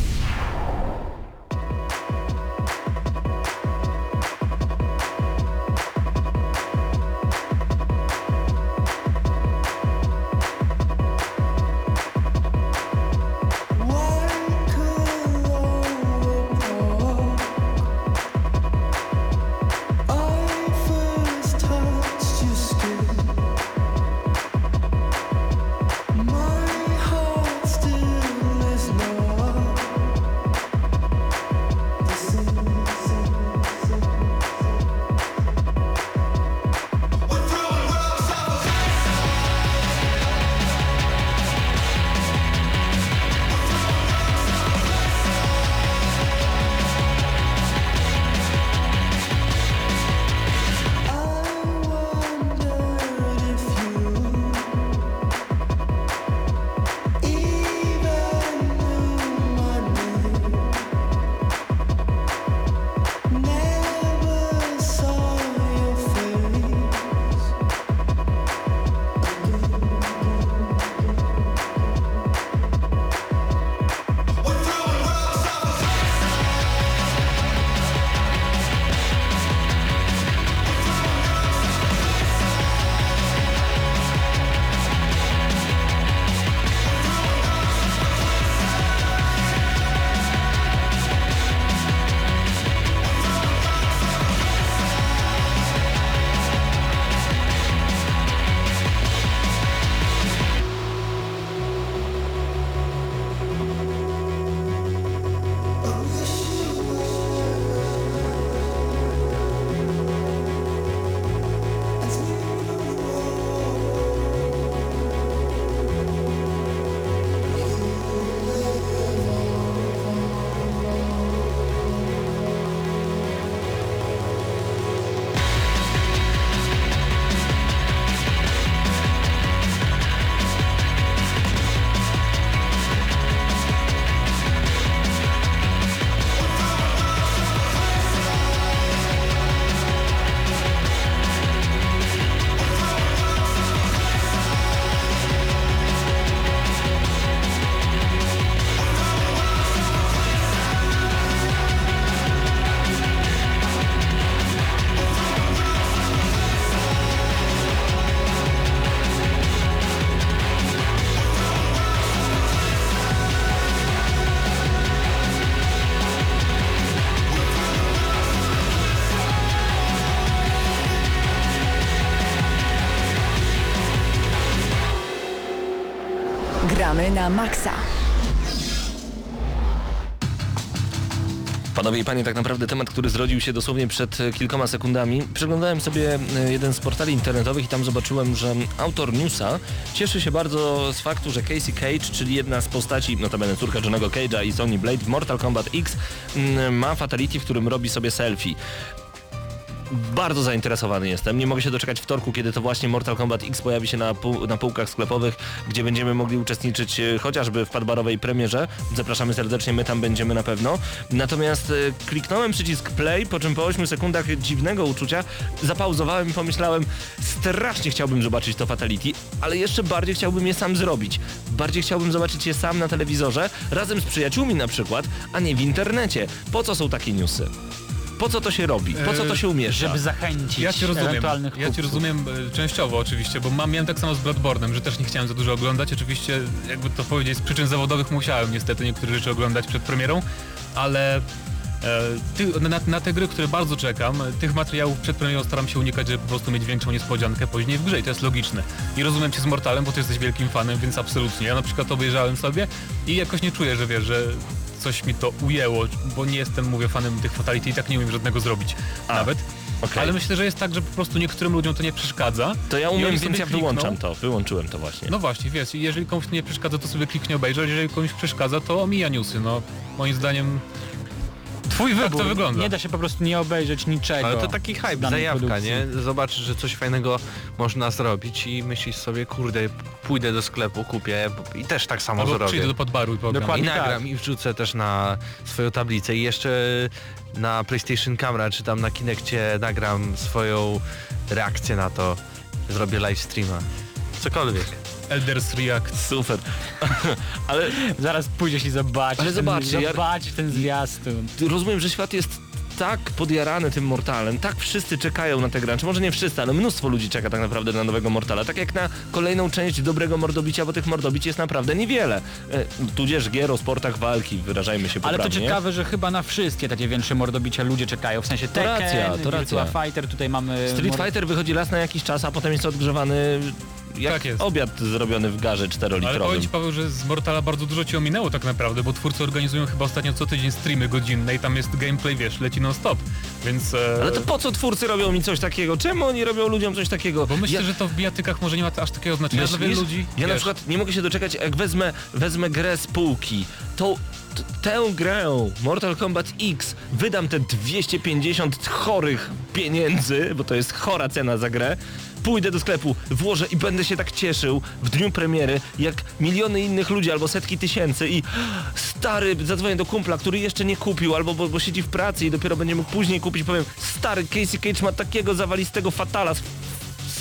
Na maksa. Panowie i panie, tak naprawdę temat, który zrodził się dosłownie przed e, kilkoma sekundami. Przeglądałem sobie e, jeden z portali internetowych i tam zobaczyłem, że autor newsa cieszy się bardzo z faktu, że Casey Cage, czyli jedna z postaci, notabene córka Johnego Cage'a i Sonny Blade w Mortal Kombat X ma fatality, w którym robi sobie selfie. Bardzo zainteresowany jestem. Nie mogę się doczekać wtorku, kiedy to właśnie Mortal Kombat X pojawi się na, pół, na półkach sklepowych, gdzie będziemy mogli uczestniczyć e, chociażby w padbarowej premierze. Zapraszamy serdecznie, my tam będziemy na pewno. Natomiast e, kliknąłem przycisk play, po czym po 8 sekundach dziwnego uczucia zapauzowałem i pomyślałem, strasznie chciałbym zobaczyć to Fatality, ale jeszcze bardziej chciałbym je sam zrobić. Bardziej chciałbym zobaczyć je sam na telewizorze, razem z przyjaciółmi na przykład, a nie w internecie. Po co są takie newsy? Po co to się robi? Po co to się umieszcza? Żeby zachęcić Ja cię rozumiem. ewentualnych Ja cię rozumiem e, częściowo oczywiście, bo mam, miałem tak samo z Bloodborne'em, że też nie chciałem za dużo oglądać. Oczywiście, jakby to powiedzieć, z przyczyn zawodowych musiałem niestety niektóre rzeczy oglądać przed premierą, ale e, ty, na, na te gry, które bardzo czekam, e, tych materiałów przed premierą staram się unikać, żeby po prostu mieć większą niespodziankę później w grze i to jest logiczne. I rozumiem cię z Mortalem, bo ty jesteś wielkim fanem, więc absolutnie. Ja na przykład obejrzałem sobie i jakoś nie czuję, że wiesz, że coś mi to ujęło, bo nie jestem, mówię, fanem tych fatality i tak nie umiem żadnego zrobić nawet. okej. Ale myślę, że jest tak, że po prostu niektórym ludziom to nie przeszkadza. To ja umiem, więc ja wyłączam to. Wyłączyłem to właśnie. No właśnie, wiesz, jeżeli komuś nie przeszkadza, to sobie kliknie obejrzeć, jeżeli komuś przeszkadza, to omija newsy, no. Moim zdaniem Twój tak wybór. to wygląda. Nie da się po prostu nie obejrzeć niczego. Ale to taki hype, zajawka, produkcji. nie? Zobaczysz, że coś fajnego można zrobić i myślisz sobie, kurde, pójdę do sklepu, kupię i też tak samo albo zrobię. przyjdę do podbaru i pogram. I Dokładnie. nagram tak. i wrzucę też na swoją tablicę i jeszcze na PlayStation Camera czy tam na Kinectie nagram swoją reakcję na to. Zrobię live streama. Cokolwiek. Elders React. Super. Ale Zaraz pójdziesz i zobaczysz. Ale ten, zobaczcie, ja- Zobaczysz ten zwiastun. rozumiem, że świat jest tak podjarany tym Mortalem, tak wszyscy czekają na te grę, czy może nie wszyscy, ale mnóstwo ludzi czeka tak naprawdę na nowego Mortala, tak jak na kolejną część dobrego mordobicia, bo tych mordobić jest naprawdę niewiele. E, tudzież gier o sportach walki, wyrażajmy się Ale poprawnie. to ciekawe, że chyba na wszystkie takie większe mordobicia ludzie czekają. W sensie Tekken, racja, to Virtua racja. Fighter, tutaj mamy... Street mord- Fighter wychodzi raz na jakiś czas, a potem jest odgrzewany jak Tak jest. obiad zrobiony w garze Ale czterolitrowym. powiem ci Paweł, że z Mortala bardzo dużo ci ominęło tak naprawdę, bo twórcy organizują chyba ostatnio co tydzień streamy godzinne i tam jest gameplay, wiesz, leci non stop. Więc... E, Ale to po co twórcy robią mi coś takiego? Czemu oni robią ludziom coś takiego? Bo myślę, Ja- że to w bijatykach może nie ma aż takiego znaczenia dla wielu ludzi. Ja na wiesz. przykład nie mogę się doczekać, jak wezmę, wezmę grę z półki, to tę grę, Mortal Kombat X, wydam te 250 chorych pieniędzy, bo to jest chora cena za grę, pójdę do sklepu, włożę i będę się tak cieszył w dniu premiery, jak miliony innych ludzi albo setki tysięcy i stary, zadzwonię do kumpla, który jeszcze nie kupił, albo bo, bo siedzi w pracy i dopiero będzie mógł później kupić, powiem, stary, Casey Cage ma takiego zawalistego fatala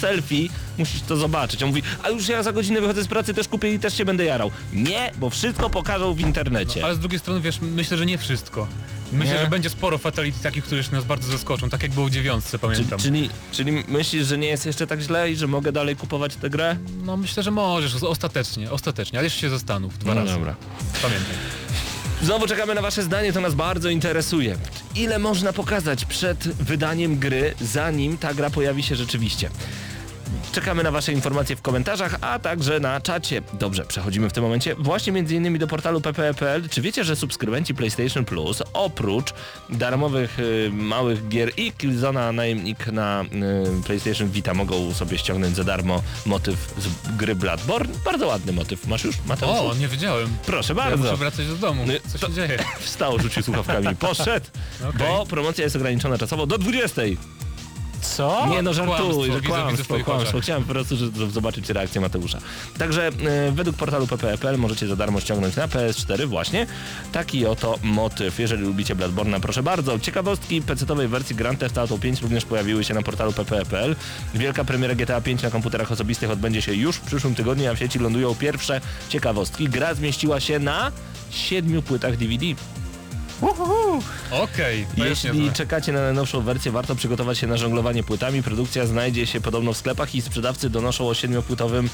selfie, musisz to zobaczyć. On mówi, a już ja za godzinę wychodzę z pracy, też kupię i też się będę jarał. Nie, bo wszystko pokażą w internecie. Ale z drugiej strony, wiesz, myślę, że nie wszystko. Myślę, Nie? że będzie sporo fatality takich, które nas bardzo zaskoczą, tak jak było w dziewiątce, Czyli, pamiętam. czyli, czyli myślisz, że nie jest jeszcze tak źle i że mogę dalej kupować tę grę? No myślę, że możesz, ostatecznie, ostatecznie, ale jeszcze się zastanów dwa No razy. dobra. Pamiętaj. Znowu czekamy na wasze zdanie, to nas bardzo interesuje. Ile można pokazać przed wydaniem gry, zanim ta gra pojawi się rzeczywiście? Czekamy na Wasze informacje w komentarzach, a także na czacie. Dobrze, przechodzimy w tym momencie właśnie m.in. do portalu ppe.pl. Czy wiecie, że subskrybenci PlayStation Plus oprócz darmowych y, małych gier i Killzona Najemnik na y, PlayStation Vita mogą sobie ściągnąć za darmo motyw z gry Bloodborne? Bardzo ładny motyw. Masz już, Mateuszu? O, nie wiedziałem. Proszę Ja bardzo. muszę wracać do domu. No, Co to- się dzieje? Wstał, rzucił słuchawkami, poszedł, Okej. bo promocja jest ograniczona czasowo do 20. Co? Nie no, żartuj, że kłamstwo, kłamstwo. Chciałem po prostu zobaczyć reakcję Mateusza. Także e, według portalu pp.pl możecie za darmo ściągnąć na PS4 właśnie taki oto motyw. Jeżeli lubicie Bloodborne'a, proszę bardzo. Ciekawostki PC-owej wersji Grand Theft Auto 5 również pojawiły się na portalu pp.pl. Wielka premiera GTA 5 na komputerach osobistych odbędzie się już w przyszłym tygodniu, a w sieci lądują pierwsze ciekawostki. Gra zmieściła się na siedmiu płytach DVD. Okej, jest Jeśli czekacie na najnowszą wersję, warto przygotować się na żonglowanie płytami. Produkcja znajdzie się podobno w sklepach i sprzedawcy donoszą o siedmiopłytowym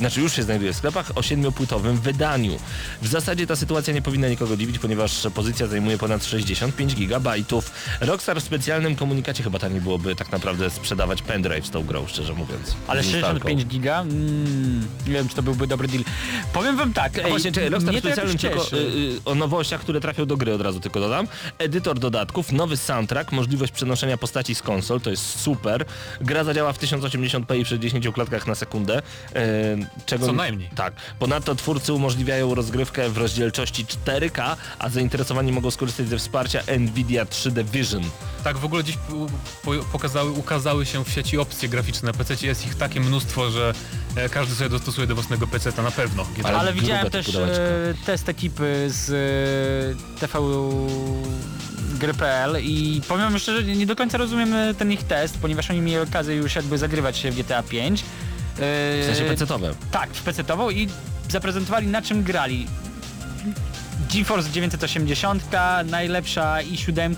znaczy już się znajduje w sklepach, o siedmiopłytowym wydaniu. W zasadzie ta sytuacja nie powinna nikogo dziwić, ponieważ pozycja zajmuje ponad 65 gigabajtów. Rockstar w specjalnym komunikacie chyba taniej byłoby tak naprawdę sprzedawać pendrive z tą grą, szczerze mówiąc. Ale Z 65 giga? Mm, nie wiem, czy to byłby dobry deal. Powiem wam tak, ej, właśnie, czekaj, Rockstar to specjalnym tylko y, y, o nowościach, które trafią do gry od razu tylko dodam. Edytor dodatków, nowy soundtrack, możliwość przenoszenia postaci z konsol, to jest super. Gra zadziała w 1080p i przy 10 klatkach na sekundę. y, czego Co najmniej. Tak. Ponadto twórcy umożliwiają rozgrywkę w rozdzielczości 4K, a zainteresowani mogą skorzystać ze wsparcia Nvidia 3D Vision. Tak, w ogóle dziś po, po, pokazały, ukazały się w sieci opcje graficzne na PC. Jest ich takie mnóstwo, że e, każdy sobie dostosuje do własnego PC na pewno. Ale Ale widziałem te też e, test ekipy z e, TV gry.pl i powiem szczerze, nie do końca rozumiem ten ich test, ponieważ oni mieli okazję już jakby zagrywać się w GTA 5. W sensie PC-towe. Tak, w PC-tową i zaprezentowali na czym grali. GeForce 980, najlepsza i7.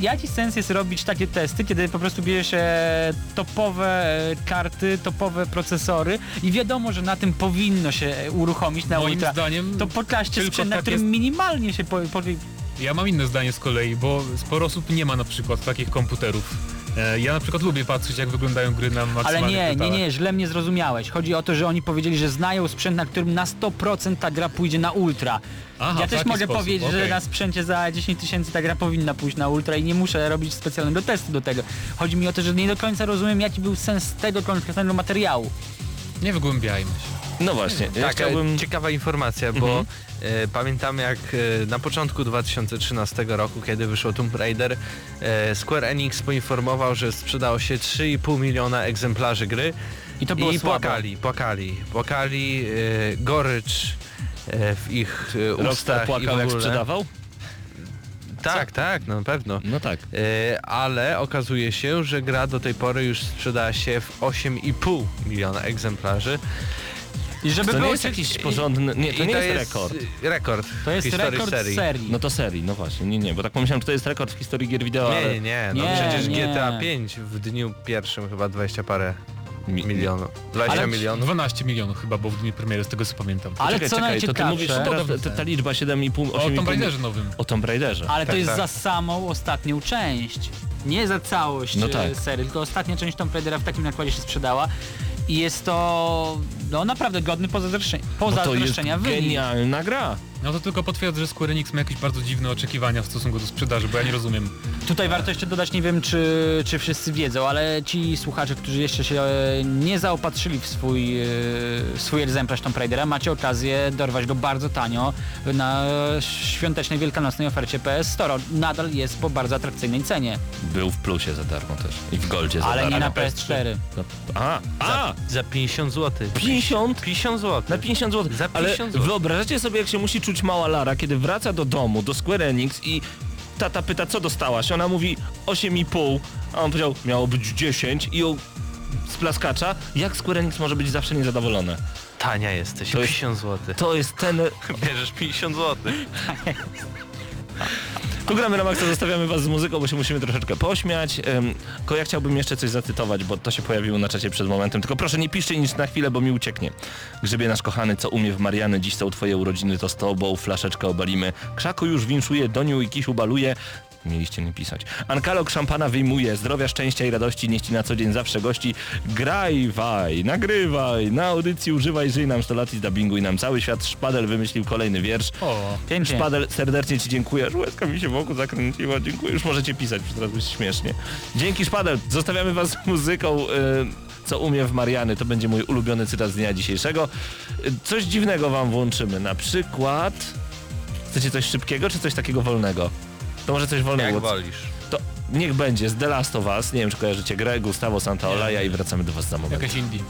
Jaki sens jest robić takie testy, kiedy po prostu bierze się topowe e, karty, topowe procesory i wiadomo, że na tym powinno się uruchomić na Moim ultra. zdaniem To pokażcie sprzęt, na tak którym jest- minimalnie się po, po, Ja mam inne zdanie z kolei, bo sporo osób nie ma na przykład takich komputerów. E, ja na przykład lubię patrzeć jak wyglądają gry na Ale maksymalnych nie, nie, detalach. nie, źle mnie zrozumiałeś. Chodzi o to, że oni powiedzieli, że znają sprzęt, na którym na 100% ta gra pójdzie na ultra. Aha, ja też mogę sposób, powiedzieć, że okej. na sprzęcie za 10 tysięcy ta gra powinna pójść na ultra i nie muszę robić specjalnego testu do tego. Chodzi mi o to, że nie do końca rozumiem, jaki był sens tego konkretnego materiału. Nie wygłębiajmy się. No właśnie, ja Tak, chciałbym... e, ciekawa informacja, bo Mhm. e, pamiętam jak e, na początku 2013 roku, kiedy wyszło Tomb Raider, e, Square Enix poinformował, że sprzedało się 3,5 miliona egzemplarzy gry I to było i płakali, płakali, płakali, gorycz w ich Rockstar ustach i płakał w jak ogóle. sprzedawał? Tak, tak, no na pewno. No tak. E, ale okazuje się, że gra do tej pory już sprzedała się w 8,5 miliona egzemplarzy. I żeby To nie było jest się- jakiś porządny... Nie, to I nie jest rekord. Rekord. To jest historii rekord serii. serii. No to serii, no właśnie, nie, nie, bo tak pomyślałem, czy to jest rekord w historii gier wideo, ale... Nie, nie, nie. No Nie, przecież nie. GTA 5 w dniu pierwszym chyba 20 parę Mi- milionów. 20 Ale- milionów. 12 milionów chyba było w dniu premiery, z tego co pamiętam. Ale czekaj, co czekaj, to ty najciekawsze- mówisz teraz, ta, ta liczba 7,5, O 8,5... Tomb Raiderze nowym. O Tomb Raiderze. Ale to Tak, jest tak. za samą ostatnią część. Nie za całość No e, tak. serii, tylko ostatnia część Tomb Raidera w takim nakładzie się sprzedała. I jest to no naprawdę godny pozazdroszczenia, Bo to jest wynik. genialna gra. No to tylko potwierdza, że Square Enix ma jakieś bardzo dziwne oczekiwania w stosunku do sprzedaży, bo ja nie rozumiem. Tutaj warto jeszcze dodać, nie wiem czy, czy wszyscy wiedzą, ale ci słuchacze, którzy jeszcze się e, nie zaopatrzyli w swój, e, w swój egzemplarz Tomb Raidera, macie okazję dorwać go bardzo tanio na świątecznej, wielkanocnej ofercie PS Store. Nadal jest po bardzo atrakcyjnej cenie, Był w plusie za darmo też. I w goldzie za ale darmo. nie na PS4. No, A, a! Za 50 zł. 50? 50 zł. Na 50 zł. Za Ale 50 zł. wyobrażacie sobie, jak się musi czuć mała Lara, kiedy wraca do domu, do Square Enix i tata pyta, co dostałaś? Ona mówi 8,5, a on powiedział, miało być 10 i ją z plaskacza. Jak Square Enix może być zawsze niezadowolone? Tania jesteś, To jest- 50 zł. To jest ten... Bierzesz 50 zł. Tu gramy na maksa, zostawiamy was z muzyką, bo się musimy troszeczkę pośmiać. Tylko ja chciałbym jeszcze coś zacytować, bo to się pojawiło na czacie przed momentem. Tylko proszę nie piszcie nic na chwilę, bo mi ucieknie. Grzebie nasz kochany, co umie w Mariany, dziś są twoje urodziny, to z tobą, flaszeczkę obalimy. Krzaku już winszuje, Doniu i Kisiu baluje. Mieliście nie pisać. Ankalog szampana wyjmuje, zdrowia, szczęścia i radości nieści na co dzień zawsze gości. Graj, waj, nagrywaj, na audycji używaj, żyj nam 100 lat i dubbinguj nam cały świat. Szpadel wymyślił kolejny wiersz. O, Pięknie. Szpadel, serdecznie Ci dziękuję. Łezka mi się wokół zakręciła. Dziękuję. Już możecie pisać, już teraz będzie śmiesznie. Dzięki Szpadel. Zostawiamy Was z muzyką. y, co umie w Mariany, to będzie mój ulubiony cytat z dnia dzisiejszego. Y, Coś dziwnego Wam włączymy. Na przykład... Chcecie coś szybkiego, czy coś takiego wolnego? To może coś wolnego. Jak wolisz. To niech będzie z The Last of Us. Nie wiem, czy kojarzycie grę. Gustavo Santaolalla i wracamy do Was za moment. jakaś indie.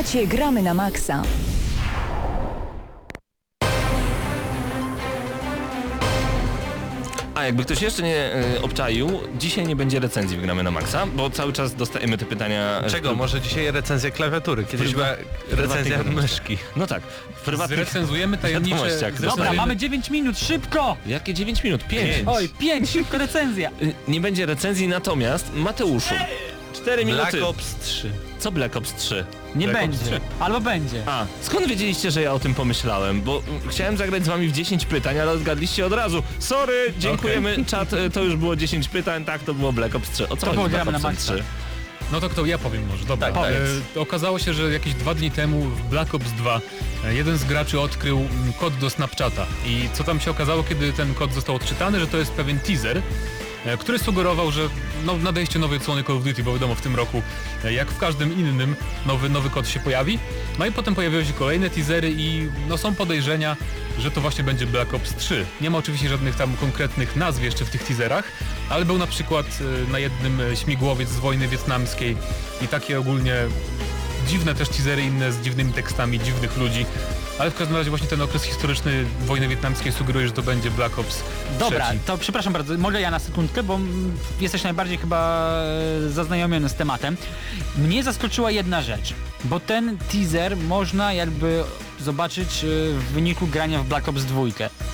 Słuchacie Gramy na Maxa. A jakby ktoś jeszcze nie e, obczaił, dzisiaj nie będzie recenzji w Gramy na Maxa, bo cały czas dostajemy te pytania... e, Czego? Może dzisiaj recenzja klawiatury, kiedyś była recenzja prywatnych myszki. No tak, w prywatnych Zrecenzujemy tajemnicze... wiadomościach. Dobra, mamy 9 minut, szybko! Jakie 9 minut? 5. Oj, 5, szybko recenzja. Nie będzie recenzji, natomiast Mateuszu. 4 Black minuty. Ops 3. Co Black Ops 3? Nie Black Ops będzie. 3. Albo będzie. A, skąd wiedzieliście, że ja o tym pomyślałem? Bo mm, chciałem zagrać z wami w 10 pytań, ale odgadliście od razu. Sorry, dziękujemy, czat, e, to już było 10 pytań, tak, to było Black Ops 3. O co chodzi Black na maksa. 3? No to kto? Ja powiem może, dobra. Tak. E, okazało się, że jakieś dwa dni temu w Black Ops 2 e, jeden z graczy odkrył mm, kod do Snapchata. I co tam się okazało, kiedy ten kod został odczytany, że to jest pewien teaser, który sugerował, że no, nadejście nowej odsłony Call of Duty, bo wiadomo w tym roku, e, jak w każdym innym, nowy, nowy kod się pojawi. No i potem pojawiły się kolejne teasery i no, są podejrzenia, że to właśnie będzie Black Ops 3. Nie ma oczywiście żadnych tam konkretnych nazw jeszcze w tych teaserach, ale był na przykład e, na jednym e, śmigłowiec z wojny wietnamskiej i takie ogólnie dziwne też teasery inne z dziwnymi tekstami dziwnych ludzi. Ale w każdym razie właśnie ten okres historyczny wojny wietnamskiej sugeruje, że to będzie Black Ops Dobra, trzeci. to przepraszam bardzo, mogę ja na sekundkę, bo jesteś najbardziej chyba e, zaznajomiony z tematem. Mnie zaskoczyła jedna rzecz, bo ten teaser można jakby zobaczyć e, w wyniku grania w Black Ops 2,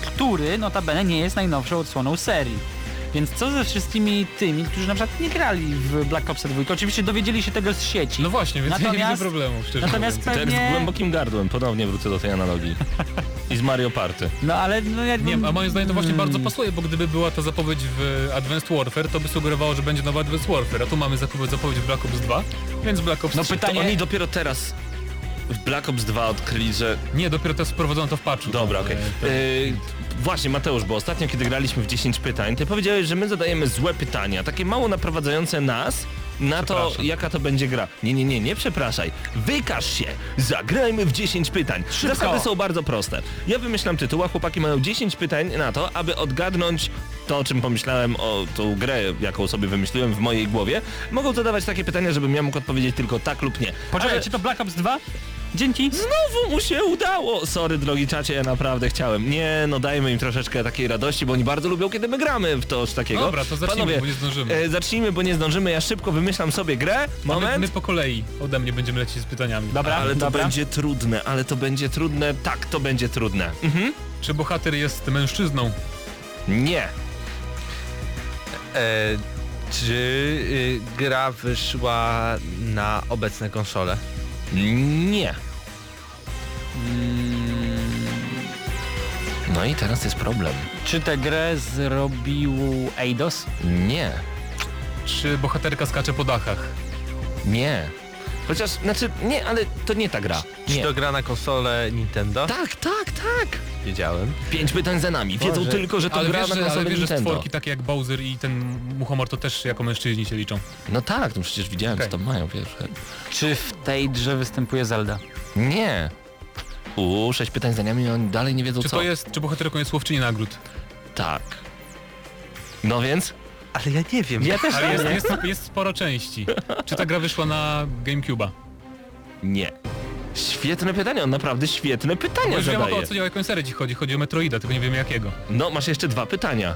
który notabene nie jest najnowszą odsłoną serii. Więc co ze wszystkimi tymi, którzy na przykład nie grali w Black Ops 2, oczywiście dowiedzieli się tego z sieci. No właśnie, więc ja nie Natomiast- widzę problemu, natomiast mówiąc. Tak z Pewnie- głębokim gardłem, ponownie wrócę do tej analogii. I z Mario Party. No ale no jakby... Nie, a moim zdaniem to właśnie Mm. bardzo pasuje, bo gdyby była ta zapowiedź w Advanced Warfare, to by sugerowało, że będzie nowa Advanced Warfare, a tu mamy zapowiedź, zapowiedź Black Ops 2, więc Black Ops No 3. pytanie- To oni dopiero teraz w Black Ops 2 odkryli, że Nie, dopiero teraz wprowadzono to w patchu. Dobra, okej. E, Yy, Właśnie Mateusz, bo ostatnio kiedy graliśmy w 10 pytań, ty powiedziałeś, że my zadajemy złe pytania, takie mało naprowadzające nas na to, jaka to będzie gra. Nie, nie, nie, nie przepraszaj. Wykaż się! Zagrajmy w 10 pytań. Zasady są bardzo proste. Ja wymyślam tytuł, a chłopaki mają 10 pytań na to, aby odgadnąć to, o czym pomyślałem o tą grę, jaką sobie wymyśliłem w mojej głowie. Mogą zadawać takie pytania, żebym ja mógł odpowiedzieć tylko tak lub nie. Poczekaj, Ale- czy to Black Ops 2? Dzięki. Znowu mu się udało! Sorry, drogi czacie, ja naprawdę chciałem. Nie, no dajmy im troszeczkę takiej radości, bo oni bardzo lubią, kiedy my gramy w to takiego. Dobra, to zacznijmy, Panowie, bo nie zdążymy. E, zacznijmy, bo nie zdążymy. Ja szybko wymyślam sobie grę. My, my Moment. po kolei ode mnie będziemy lecieć z pytaniami. Dobra, Ale to dobra. będzie trudne, ale to będzie trudne. Tak, to będzie trudne. Mhm. Czy bohater jest mężczyzną? Nie. E, czy y, gra wyszła na obecne konsole? Nie. No i teraz jest problem. Czy tę grę zrobił Eidos? Nie. Czy bohaterka skacze po dachach? Nie. Chociaż, znaczy, nie, ale to nie ta gra. Czy Nie. to gra na konsolę Nintendo? Tak, tak, tak. Wiedziałem. Pięć pytań za nami. Wiedzą Boże. tylko, że to ale gra wiesz, na że, ale konsolę wiesz, że Nintendo. stworki takie jak Bowser i ten Muchomor to też jako mężczyźni się liczą. No tak, no przecież widziałem, Okej. co tam mają, wiesz. Czy w tej grze występuje Zelda? Nie. Uuu, sześć pytań za nami, oni dalej nie wiedzą Czy co. to jest, czy bohaterką jest łowczyni nagród? Tak. No więc? Ale ja nie wiem. Ja też Ale jest, nie. jest, jest sporo części. Czy ta gra wyszła na GameCube'a? Nie. Świetne pytanie, on naprawdę świetne Bo pytania już wiem o zadaje. co o jaką serię ci chodzi. Chodzi o Metroida, tylko nie wiemy jakiego. No, masz jeszcze dwa pytania.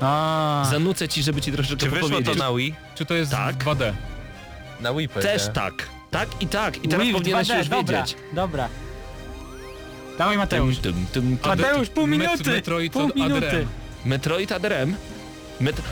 A, Zanucę ci, żeby ci troszeczkę Czy wyszło to powiedzieć. na Wii? Czy to jest Tak. w 2D? Na Wii Też powiedziałem. tak. Tak i tak. I teraz Wii w powinieneś 2D, już dobra, wiedzieć. Dobra. Dawaj Mateusz. Mateusz, pół Met- minuty! Metroid pół od minuty! ADRM. Metroid ADRM. Met...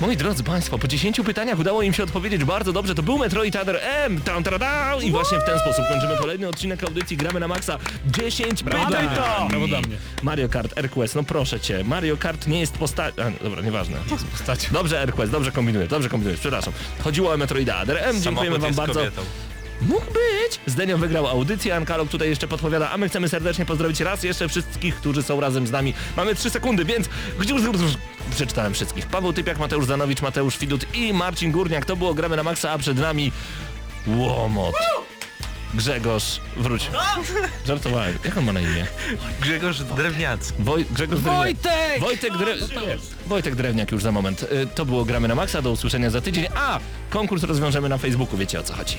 Moi drodzy Państwo, po 10 pytaniach udało im się odpowiedzieć bardzo dobrze. To był Metroid ADRM. Tam, tam, tam. I właśnie w ten sposób kończymy kolejny odcinek audycji Gramy na Maxa. 10 Brawo dla pytań. mnie. Brawo dla mnie. Mario Kart, AirQuest, no proszę cię. Mario Kart nie jest postacią... Dobra, nieważne. Postacią. Dobrze, AirQuest, dobrze kombinujesz, dobrze kombinujesz, przepraszam. Chodziło o Metroida ADRM, dziękujemy Samochód wam jest bardzo. kobietą. Mógł być! Zdenio wygrał audycję, Ankalog tutaj jeszcze podpowiada, a my chcemy serdecznie pozdrowić raz jeszcze wszystkich, którzy są razem z nami. Mamy 3 sekundy, więc... Przeczytałem wszystkich. Paweł Typiak, Mateusz Zanowicz, Mateusz Widut i Marcin Górniak. To było Gramy na Maxa, a przed nami... Łomot. Grzegorz, wróć. Żartowałem. Jak on ma na imię? Grzegorz Drewniacki. Woj... Grzegorz Drewniak. Wojtek! Wojtek, Dre... Wojtek Drewniak już za moment. Y, To było Gramy na Maxa, do usłyszenia za tydzień. A, konkurs rozwiążemy na Facebooku, wiecie o co chodzi.